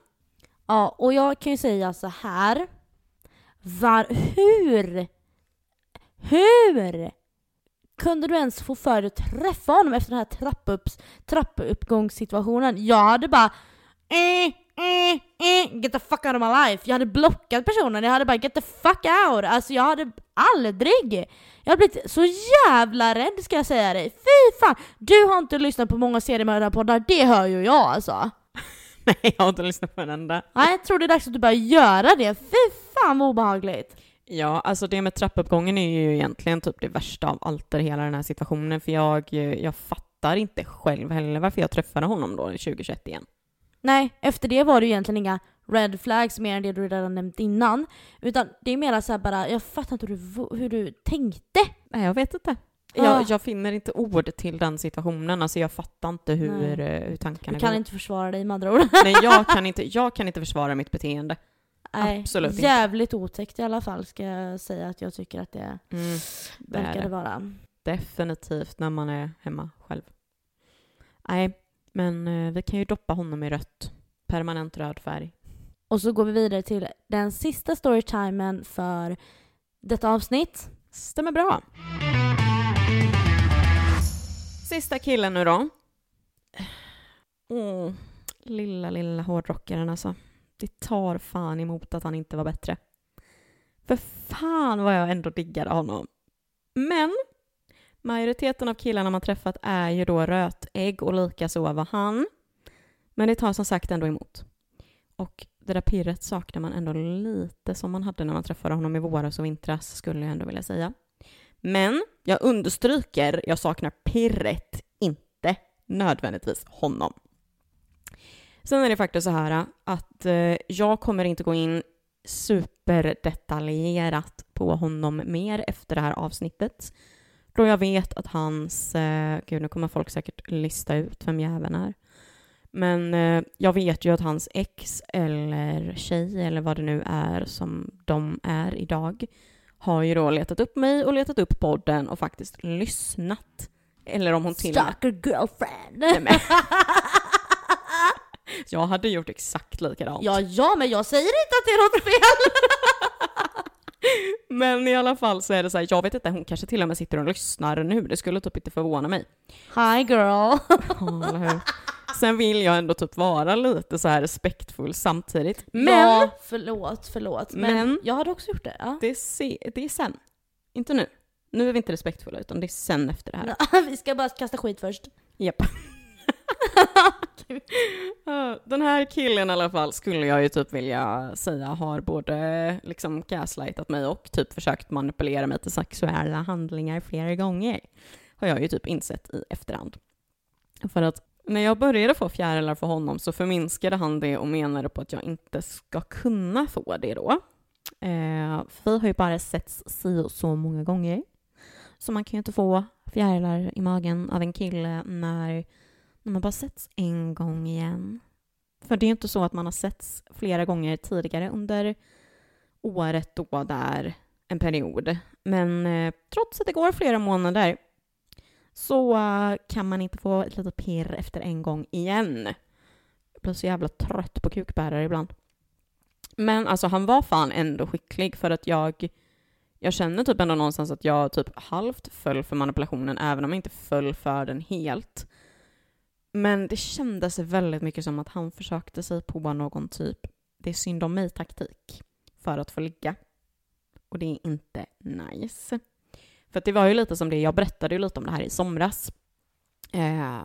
Ja, och jag kan ju säga så här. Var, hur? Hur? Kunde du ens få för dig att träffa honom efter den här trappuppgångssituationen? Jag hade bara eh, eh, eh, get the fuck out of my life. Jag hade blockat personen, jag hade bara get the fuck out. Alltså jag hade aldrig. Jag hade blivit så jävla rädd ska jag säga dig. Fy fan! Du har inte lyssnat på många seriemördarpoddar, det hör ju jag alltså. Nej, jag har inte lyssnat på en enda. Nej, jag tror det är dags att du börjar göra det. Fy fan vad obehagligt. Ja, alltså det med trappuppgången är ju egentligen typ det värsta av allt i hela den här situationen, för jag, jag fattar inte själv heller varför jag träffade honom då 2021 igen. Nej, efter det var det egentligen inga red flags mer än det du redan nämnt innan. Utan det är mer så här bara, jag fattar inte hur du, hur du tänkte. Nej, jag vet inte. Ah. Jag, jag finner inte ord till den situationen, alltså jag fattar inte hur, Nej. eh, hur tankarna Du kan går. inte försvara dig med andra ord. Nej, jag kan, inte, jag kan inte försvara mitt beteende. Nej, Absolut inte. jävligt otäckt i alla fall ska jag säga att jag tycker att det Mm, det det. vara. Definitivt när man är hemma själv. Nej, men eh, vi kan ju doppa honom i rött. Permanent röd färg. Och så går vi vidare till den sista storytimen för detta avsnitt. Stämmer bra. Sista killen nu då. Åh, lilla, lilla hårdrockaren alltså. Det tar fan emot att han inte var bättre. För fan vad jag ändå diggade honom. Men majoriteten av killarna man träffat är ju då rötägg och likaså var han. Men det tar som sagt ändå emot. Och det där pirret saknar man ändå lite som man hade när man träffade honom i våras och vintras skulle jag ändå vilja säga. Men jag understryker, jag saknar pirret, inte nödvändigtvis honom. Sen är det faktiskt så här att eh, jag kommer inte gå in superdetaljerat på honom mer efter det här avsnittet. Då jag vet att hans, eh, gud nu kommer folk säkert lista ut vem jäveln är. Men eh, jag vet ju att hans ex eller tjej eller vad det nu är som de är idag har ju då letat upp mig och letat upp podden och faktiskt lyssnat. Eller om hon till. Stalker girlfriend! Nej, Jag hade gjort exakt likadant. ja, ja, men jag säger inte att det är något fel! Men i alla fall så är det så här, jag vet inte, hon kanske till och med sitter och lyssnar nu. Det skulle typ inte förvåna mig. Hi girl! Hur? Sen vill jag ändå typ vara lite så här respektfull samtidigt. Men ja, förlåt, förlåt. Men, Men- jag hade också gjort det. Ja. det, är se, det är sen. Inte nu. Nu är vi inte respektfulla, utan det är sen efter det här. Vi ska bara kasta skit först. Japp. Ja, den här killen i alla fall skulle jag ju typ vilja säga har både liksom gaslightat mig och typ försökt manipulera mig till sexuella handlingar flera gånger. Har jag ju typ insett i efterhand. För att när jag började få fjärilar för honom så förminskade han det och menade på att jag inte ska kunna få det då. Eh, vi har ju bara setts si och så många gånger. Så man kan ju inte få fjärilar i magen av en kille när när man bara setts en gång igen. För det är ju inte så att man har setts flera gånger tidigare under året då där en period. Men eh, trots att det går flera månader så eh, kan man inte få ett litet pirr efter en gång igen. Jag blir så jävla trött på kukbärare ibland. Men alltså han var fan ändå skicklig för att jag jag känner typ ändå någonstans att jag typ halvt föll för manipulationen även om jag inte föll för den helt. Men det kändes väldigt mycket som att han försökte sig på någon typ det är synd om mig-taktik för att få ligga. Och det är inte nice. För att det var ju lite som det, jag berättade ju lite om det här i somras. Eh,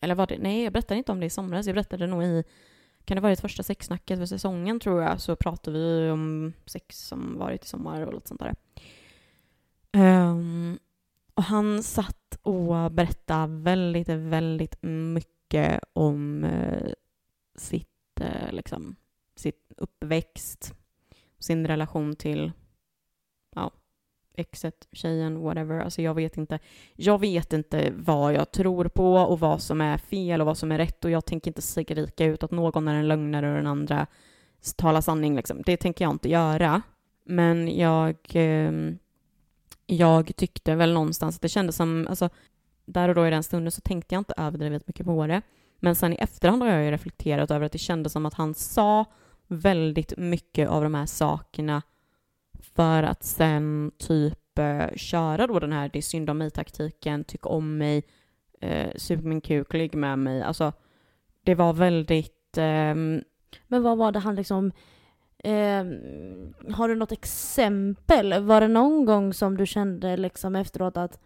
eller var det, nej jag berättade inte om det i somras, jag berättade nog i, kan det varit första sexsnacket för säsongen tror jag, så pratade vi om sex som varit i sommar och lite sånt där. Ehm, och han satt och berättade väldigt, väldigt mycket om eh, sitt eh, liksom, sitt uppväxt, sin relation till ja, exet, tjejen, whatever. Alltså jag vet inte. Jag vet inte vad jag tror på och vad som är fel och vad som är rätt och jag tänker inte skrika ut att någon är en lögnare och den andra talar sanning. Liksom. Det tänker jag inte göra. Men jag, eh, jag tyckte väl någonstans att det kändes som, alltså där och då i den stunden så tänkte jag inte överdrivet mycket på det. Men sen i efterhand har jag ju reflekterat över att det kändes som att han sa väldigt mycket av de här sakerna för att sen typ eh, köra då den här det är synd om mig-taktiken, tyck om mig, eh, sug min kuk, ligg med mig. Alltså, det var väldigt... Eh, Men vad var det han liksom... Eh, har du något exempel? Var det någon gång som du kände liksom efteråt att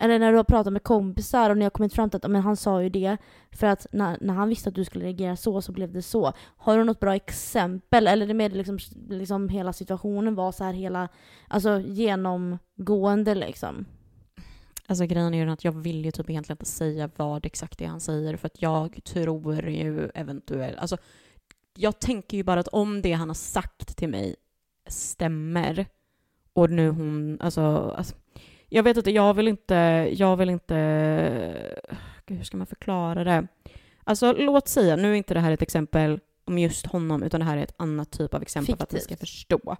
eller när du har pratat med kompisar och ni har kommit fram till att men han sa ju det för att när, när han visste att du skulle reagera så så blev det så. Har du något bra exempel? Eller är det mer liksom, liksom hela situationen var så här hela, alltså genomgående liksom? Alltså grejen är ju att jag vill ju typ egentligen inte säga vad exakt det är han säger för att jag tror ju eventuellt, alltså jag tänker ju bara att om det han har sagt till mig stämmer och nu hon, alltså, alltså jag vet inte, jag vill inte, jag vill inte, hur ska man förklara det? Alltså låt säga, nu är inte det här ett exempel om just honom, utan det här är ett annat typ av exempel Fiktivt. för att ni ska förstå.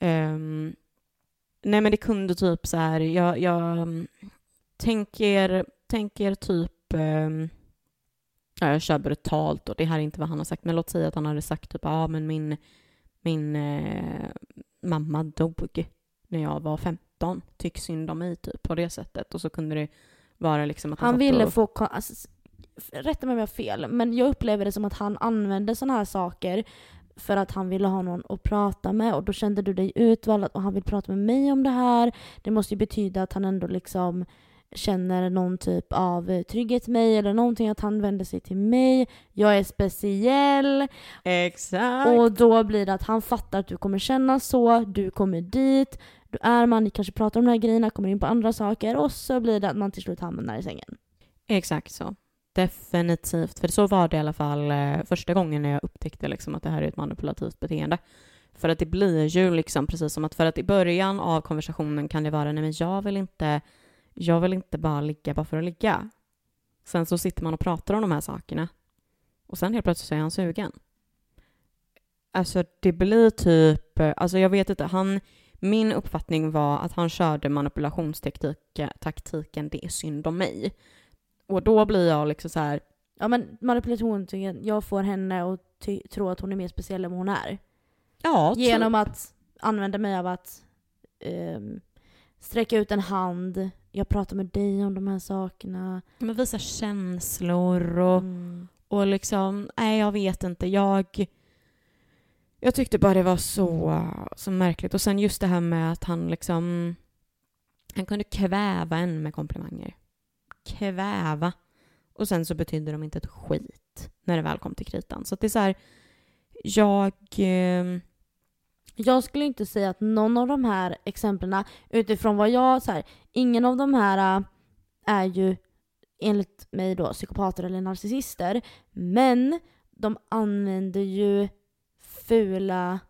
Um, nej men det kunde typ så här, jag, jag tänker, tänker typ, um, ja, jag kör brutalt och det här är inte vad han har sagt, men låt säga att han hade sagt typ, ja ah, men min, min eh, mamma dog när jag var fem 17 tyck synd om mig typ på det sättet. Och så kunde det vara liksom att han, han ville och... få... Alltså, rätta mig om jag har fel, men jag upplever det som att han använde sådana här saker för att han ville ha någon att prata med och då kände du dig utvald och han vill prata med mig om det här. Det måste ju betyda att han ändå liksom känner någon typ av trygghet i mig eller någonting att han vänder sig till mig. Jag är speciell. Exakt. Och då blir det att han fattar att du kommer känna så, du kommer dit, du är man, ni kanske pratar om de här grejerna, kommer in på andra saker och så blir det att man till slut hamnar i sängen. Exakt så. Definitivt. För så var det i alla fall eh, första gången när jag upptäckte liksom att det här är ett manipulativt beteende. För att det blir ju liksom precis som att för att i början av konversationen kan det vara nej men jag vill inte, jag vill inte bara ligga bara för att ligga. Sen så sitter man och pratar om de här sakerna. Och sen helt plötsligt så är han sugen. Alltså det blir typ, alltså jag vet inte, han min uppfattning var att han körde manipulationstaktiken det är synd om mig. Och då blir jag liksom så här. Ja men manipulation, jag får henne att tro att hon är mer speciell än vad hon är. Ja, Genom att använda mig av att um, sträcka ut en hand, jag pratar med dig om de här sakerna. Men visa känslor och, mm. och liksom, nej jag vet inte, jag jag tyckte bara det var så, så märkligt. Och sen just det här med att han liksom... Han kunde kväva en med komplimanger. Kväva. Och sen så betydde de inte ett skit när det väl kom till kritan. Så det är så här, jag... Eh... Jag skulle inte säga att någon av de här exemplen, utifrån vad jag... Så här, ingen av de här äh, är ju enligt mig då psykopater eller narcissister. Men de använder ju fula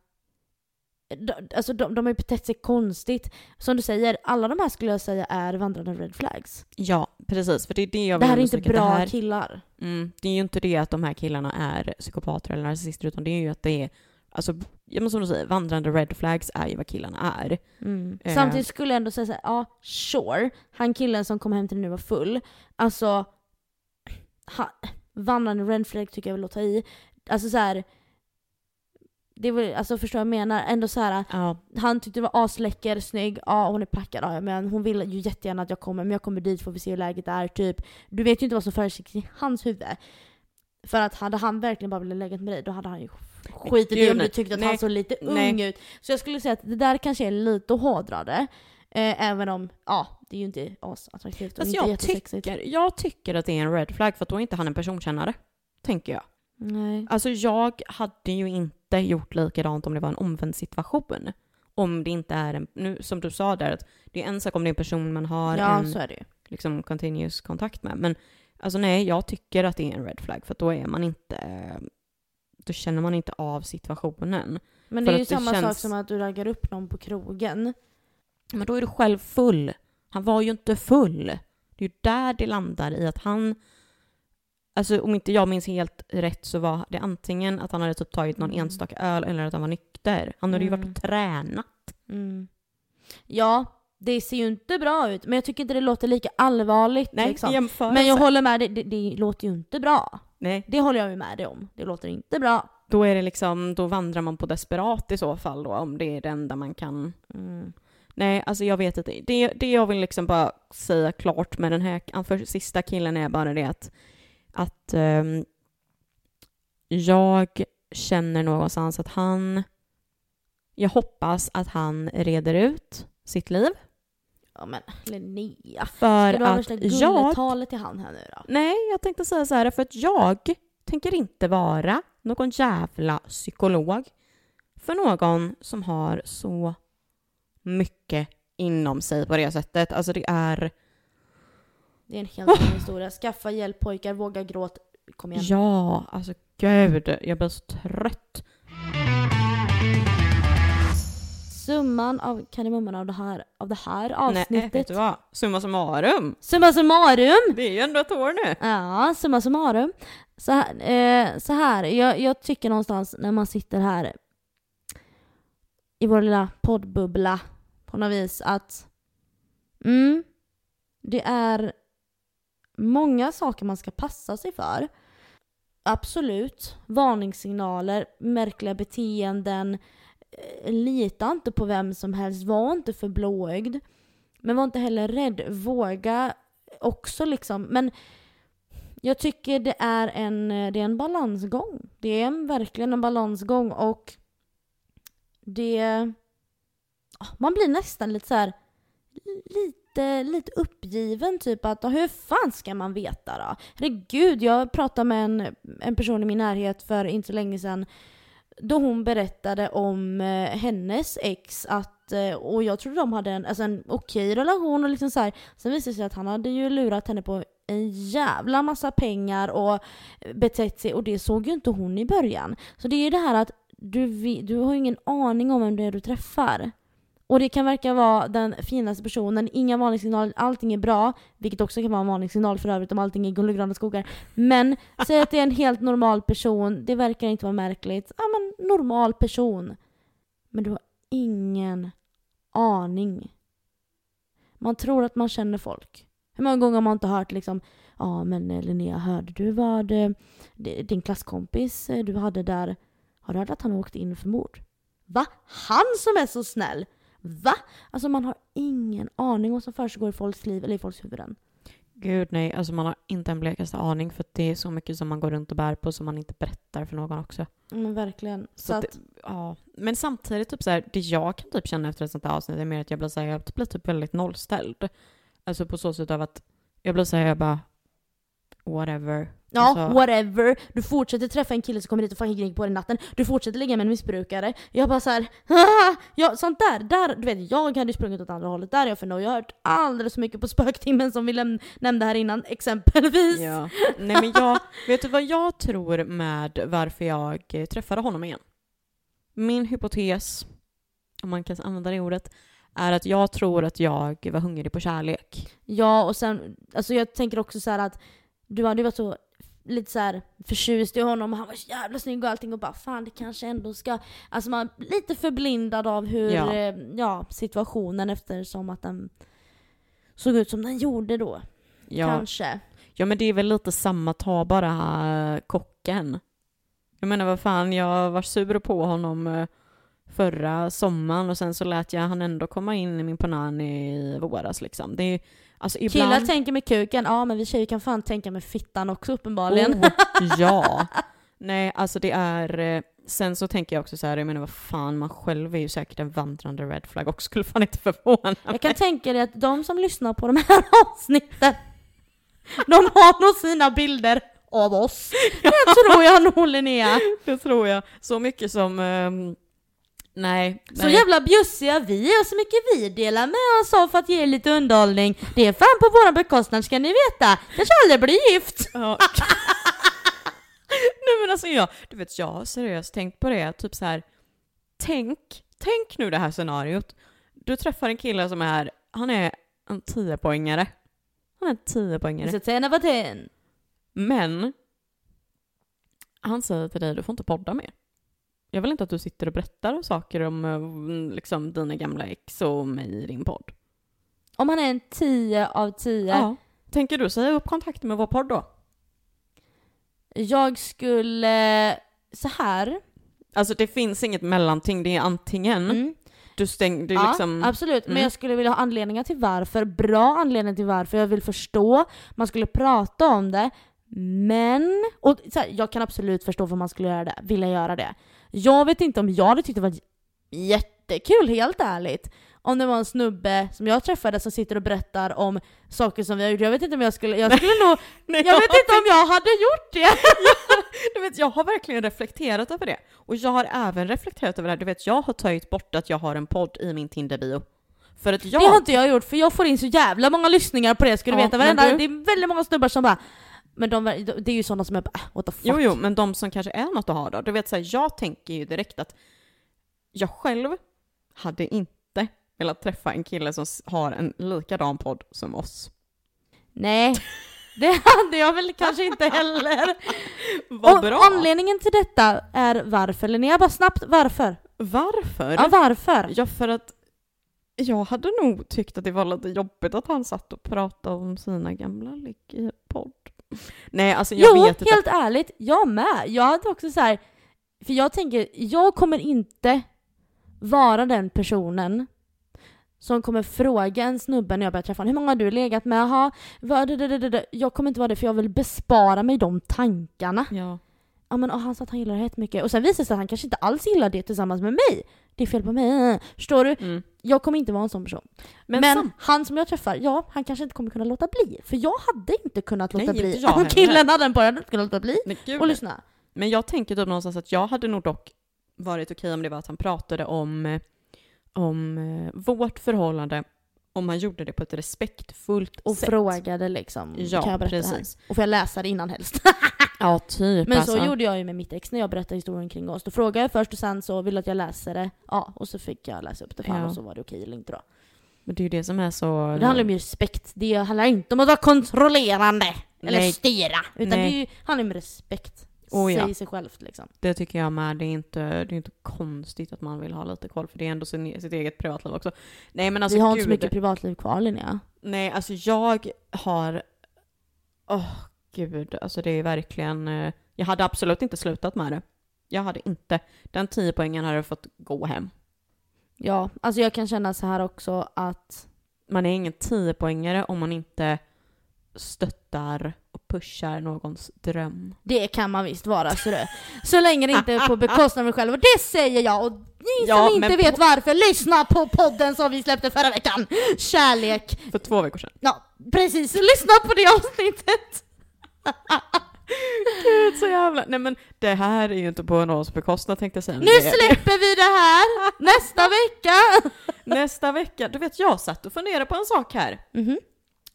de, alltså de, de har ju betett sig konstigt. Som du säger, alla de här skulle jag säga är vandrande red flags. Ja, precis. För det är det jag vill Det här är inte bra här, killar. Mm, det är ju inte det att de här killarna är psykopater eller narcissister, utan det är ju att det är Alltså, men som du säger, vandrande red flags är ju vad killarna är. Mm. Eh. Samtidigt skulle jag ändå säga såhär, ja, sure. Han killen som kom hem till dig nu var full. Alltså, ha, vandrande red flag tycker jag vill låta i. Alltså såhär, det var, alltså förstår jag menar? Ändå så här, ja. han tyckte det var asläcker, snygg, ja hon är packad, ja, men hon vill ju jättegärna att jag kommer, men jag kommer dit får vi se hur läget är, typ. Du vet ju inte vad som försiggår i hans huvud. För att hade han verkligen bara velat lägga med dig, då hade han ju skitit i om du tyckte att nej, han såg lite nej. ung ut. Så jag skulle säga att det där kanske är lite hårdrade. Eh, även om, ja, det är ju inte asattraktivt och alltså inte jag tycker, jag tycker att det är en red flag för att då är inte han en personkännare. Tänker jag. Nej. Alltså jag hade ju inte gjort likadant om det var en omvänd situation. Om det inte är en, nu som du sa där, att det är en sak om det är en person man har ja, en så är det. liksom continuous kontakt med. Men alltså nej, jag tycker att det är en red flag för då är man inte då känner man inte av situationen. Men det är ju samma sak känns- som att du raggar upp någon på krogen. Men då är du själv full. Han var ju inte full. Det är ju där det landar i att han... Alltså om inte jag minns helt rätt så var det antingen att han hade typ tagit någon Mm. enstaka öl eller att han var nykter. Han hade ju varit Mm. och tränat. Mm. Ja, det ser ju inte bra ut, men jag tycker inte det låter lika allvarligt. Nej, liksom. Men jag håller med dig, det, det låter ju inte bra. Nej, Det håller jag ju med dig om. Det låter inte bra. då är det liksom, då vandrar man på desperat i så fall då, om det är det enda man kan Mm. Nej, alltså jag vet inte. Det, det jag vill liksom bara säga klart med den här för sista killen är bara det att, att ehm, jag känner någonstans att han... Jag hoppas att han reder ut sitt liv. Ja men Linnea. För Ska du ha värsta gulletalet till han här nu då? Nej, jag tänkte säga så här, för att jag tänker inte vara någon jävla psykolog för någon som har så mycket inom sig på det sättet. Alltså det är... Det är en helt annan historia. Skaffa hjälp pojkar, våga gråt. Kom igen. Ja, alltså gud, jag blir så trött. Summan av kardemumman av det här, av det här Nej, vet avsnittet. du vad? Summa summarum. Summa summarum! Det är ju ändå ett år nu. Ja, summa summarum. Så här, eh, så här jag, jag tycker någonstans när man sitter här i vår lilla poddbubbla på något vis att mm, det är många saker man ska passa sig för. Absolut. Varningssignaler, märkliga beteenden. Eh, lita inte på vem som helst. Var inte för blåögd. Men var inte heller rädd. Våga också liksom. Men jag tycker det är en, eh, det är en balansgång. Det är en, verkligen en balansgång och det... Ah, man blir nästan lite så här lite, lite uppgiven typ att ah, hur fan ska man veta då? Herregud, jag pratade med en, en person i min närhet för inte så länge sedan då hon berättade om eh, hennes ex att, eh, och jag trodde de hade en, alltså en okej relation och liksom så här. Sen visade det sig att han hade ju lurat henne på en jävla massa pengar och betett sig och det såg ju inte hon i början. Så det är ju det här att du, du har ju ingen aning om vem det är du träffar. Och det kan verka vara den finaste personen, inga varningssignaler, allting är bra. Vilket också kan vara en varningssignal för övrigt om allting är guld och gröna skogar. Men säg att det är en helt normal person, det verkar inte vara märkligt. Ja men normal person. Men du har ingen aning. Man tror att man känner folk. Hur många gånger har man inte hört liksom Ja men eh, Linnea, hörde du vad eh, din klasskompis eh, du hade där, har du hört att han åkte in för mord? Va? Han som är så snäll? Va? Alltså man har ingen aning om vad som försiggår i folks liv eller i folks huvuden. Gud nej, alltså man har inte en blekaste aning för det är så mycket som man går runt och bär på som man inte berättar för någon också. Men verkligen. Så, Så att att, Ja, men samtidigt typ så här, det jag kan typ känna efter ett sånt här avsnitt är mer att jag blir så här, jag blir typ väldigt nollställd. Alltså på så sätt av att jag blir så här, jag bara whatever. ja, Alltså- whatever. Du fortsätter träffa en kille som kommer dit och fucking på dig natten. Du fortsätter ligga med en missbrukare. Jag bara så här, ja sånt där, där, du vet jag hade sprungit åt andra hållet. Där är jag för no. Jag har hört alldeles för mycket på spöktimmen som vi nämnde här innan, exempelvis. Ja. Nej men jag, vet du vad jag tror med varför jag eh, träffade honom igen? Min hypotes, om man kan använda det ordet, är att jag tror att jag var hungrig på kärlek. Ja, och sen, alltså jag tänker också så här att du hade ju varit så lite så här förtjust i honom och han var så jävla snygg och allting och bara fan det kanske ändå ska... Alltså man är lite förblindad av hur, Ja. ja, ja situationen eftersom att den såg ut som den gjorde då. Ja, Kanske. ja men det är väl lite samma, ta bara eh, kocken. Jag menar vad fan, jag var sur på honom eh, förra sommaren och sen så lät jag han ändå komma in i min panani i våras liksom. Det är alltså ibland... Killar tänker med kuken, ja men vi tjejer kan fan tänka med fittan också uppenbarligen. Oh, ja. Nej, alltså det är... eh, Sen så tänker jag också så här, jag menar vad fan, man själv är ju säkert en vandrande red flag och skulle fan inte förvåna mig. Jag kan tänka dig att de som lyssnar på de här avsnitten, de har nog sina bilder av oss. Det tror jag nog Linnea. Det tror jag. Så mycket som... ehm, nej. Så nej. jävla bjussiga vi är och så mycket vi delar med oss av för att ge er lite underhållning. Det är fan på våran bekostnad ska ni veta. Kanske aldrig blir gift. Ja. Nej men alltså jag, du vet jag har seriöst tänkt på det, typ så här. Tänk, tänk nu det här scenariot. Du träffar en kille som är, han är en 10-poängare. Han är en 10-poängare. Så 10 over 10. Men han säger till dig, du får inte podda mer. Jag vill inte att du sitter och berättar saker om eh, liksom, dina gamla ex och mig i din podd. Om han är en 10 av 10. Ja. Tänker du säga upp kontakten med vår podd då? Jag skulle, så här. Alltså det finns inget mellanting, det är antingen Mm. du stänger, du Ja, liksom... absolut. Men Mm. jag skulle vilja ha anledningar till varför. Bra anledningar till varför. Jag vill förstå. Man skulle prata om det. Men, och så här, jag kan absolut förstå varför man skulle göra det. Vilja göra det. Jag vet inte om jag hade tyckt det var jättekul, helt ärligt. Om det var en snubbe som jag träffade som sitter och berättar om saker som vi har gjort. Jag vet inte om jag skulle, jag skulle nog, Nej, jag vet inte om jag hade gjort det. Du vet, jag har verkligen reflekterat över det. Och jag har även reflekterat över det här. Du vet, jag har tagit bort att jag har en podd i min Tinder-bio. För att jag... Det har inte jag gjort för jag får in så jävla många lyssningar på det ska du Ja, veta. Varenda, du- Det är väldigt många snubbar som bara men de, det är ju sådana som är bara äh, what the fuck. Jo, jo, men de som kanske är något att ha då. Du vet, så här, jag tänker ju direkt att jag själv hade inte velat träffa en kille som har en likadan podd som oss. Nej, det hade jag väl kanske inte heller. Vad bra! Anledningen till detta är varför, Linnea bara snabbt varför? Varför? Ja varför? Ja, för att jag hade nog tyckt att det var lite jobbigt att han satt och pratade om sina gamla ligg i podd. Nej, alltså jag jo, vet inte. helt ärligt, jag med. Jag hade också så här, för jag tänker, jag kommer inte vara den personen som kommer fråga en snubbe när jag börjar träffa honom, hur många har du legat med? Jaha, vad, det, det, det. Jag kommer inte vara det för jag vill bespara mig de tankarna. Ja. Ja men och han sa att han gillar det här mycket och sen visar det sig att han kanske inte alls gillar det tillsammans med mig. Det är fel på mig. Förstår du? Mm. Jag kommer inte vara en sån person. Men, Men, sam- han som jag träffar, ja han kanske inte kommer kunna låta bli. För jag hade inte kunnat låta Nej, bli. Om killen hade hade inte kunnat låta bli. Nej. Och lyssna. Men jag tänker typ någonstans att jag hade nog dock varit okej om det var att han pratade om, om eh, vårt förhållande, om han gjorde det på ett respektfullt Och sätt. frågade liksom, Ja, kan jag berätta precis. här? Och får jag läsa det innan helst? Ja, typ. Men alltså. så gjorde jag ju med mitt ex när jag berättade historien kring oss. Då frågade jag först och sen så ville att jag läser det. Ja, och så fick jag läsa upp det för Ja. och så var det okej eller inte då. Men det är ju det som är så... Det handlar om respekt. Det handlar inte om att vara kontrollerande. Eller Nej. styra. Utan Nej. det handlar om respekt. Oh, ja. Säg sig självt liksom. Det tycker jag med. Det är, inte, det är inte konstigt att man vill ha lite koll, för det är ändå sin, sitt eget privatliv också. Nej men alltså Vi har gud. inte så mycket privatliv kvar Linnea. Nej, alltså jag har... Åh, gud. Alltså det är verkligen... eh, Jag hade absolut inte slutat med det. Jag hade inte. Den 10 poängen hade fått gå hem. Ja, alltså jag kan känna så här också att Man är ingen 10-poängare om man inte stöttar pushar någons dröm. det kan man visst vara. Så, det. så länge det inte är på bekostnad av mig själv. Och det säger jag. Och ni Ja, som inte vet varför, lyssna på podden som vi släppte förra veckan. Kärlek. För två veckor sedan. Ja, precis. Lyssna på det avsnittet. Gud, så jävla... Nej men det här är ju inte på någons bekostnad tänkte jag säga. Nu släpper vi det här. Nästa vecka. Nästa vecka, du vet jag satt och funderade på en sak här. Mhm.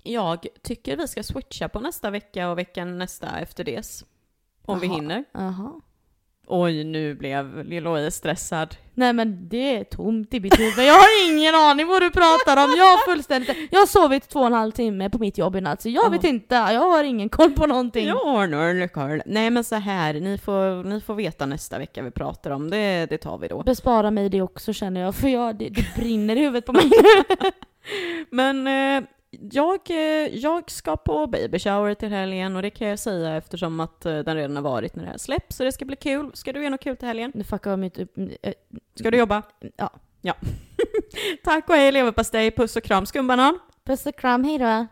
Jag tycker vi ska switcha på nästa vecka och veckan nästa efter det. Om vi Jaha. hinner. Jaha. Oj, nu blev Lill-Louise stressad. Nej men det är tomt i mitt huvud. Jag har ingen aning vad du pratar om. Jag har fullständigt... Jag har sovit två och en halv timme på mitt jobb i natt så jag Ja. vet inte. Jag har ingen koll på någonting. Jag har några koll. Nej men så här, ni får, ni får veta nästa vecka vi pratar om. Det, det tar vi då. Bespara mig det också känner jag för jag, det, det brinner i huvudet på mig. Men eh, jag, eh, jag ska på baby shower till helgen och det kan jag säga eftersom att eh, den redan har varit när det här släpps. Så det ska bli kul. Ska du göra något kul till helgen? Nu fuckar jag mitt upp... äh, Ska du jobba? Ja. Ja. Tack och hej leverpastej, puss och kram skumbanan. Puss och kram, hejdå.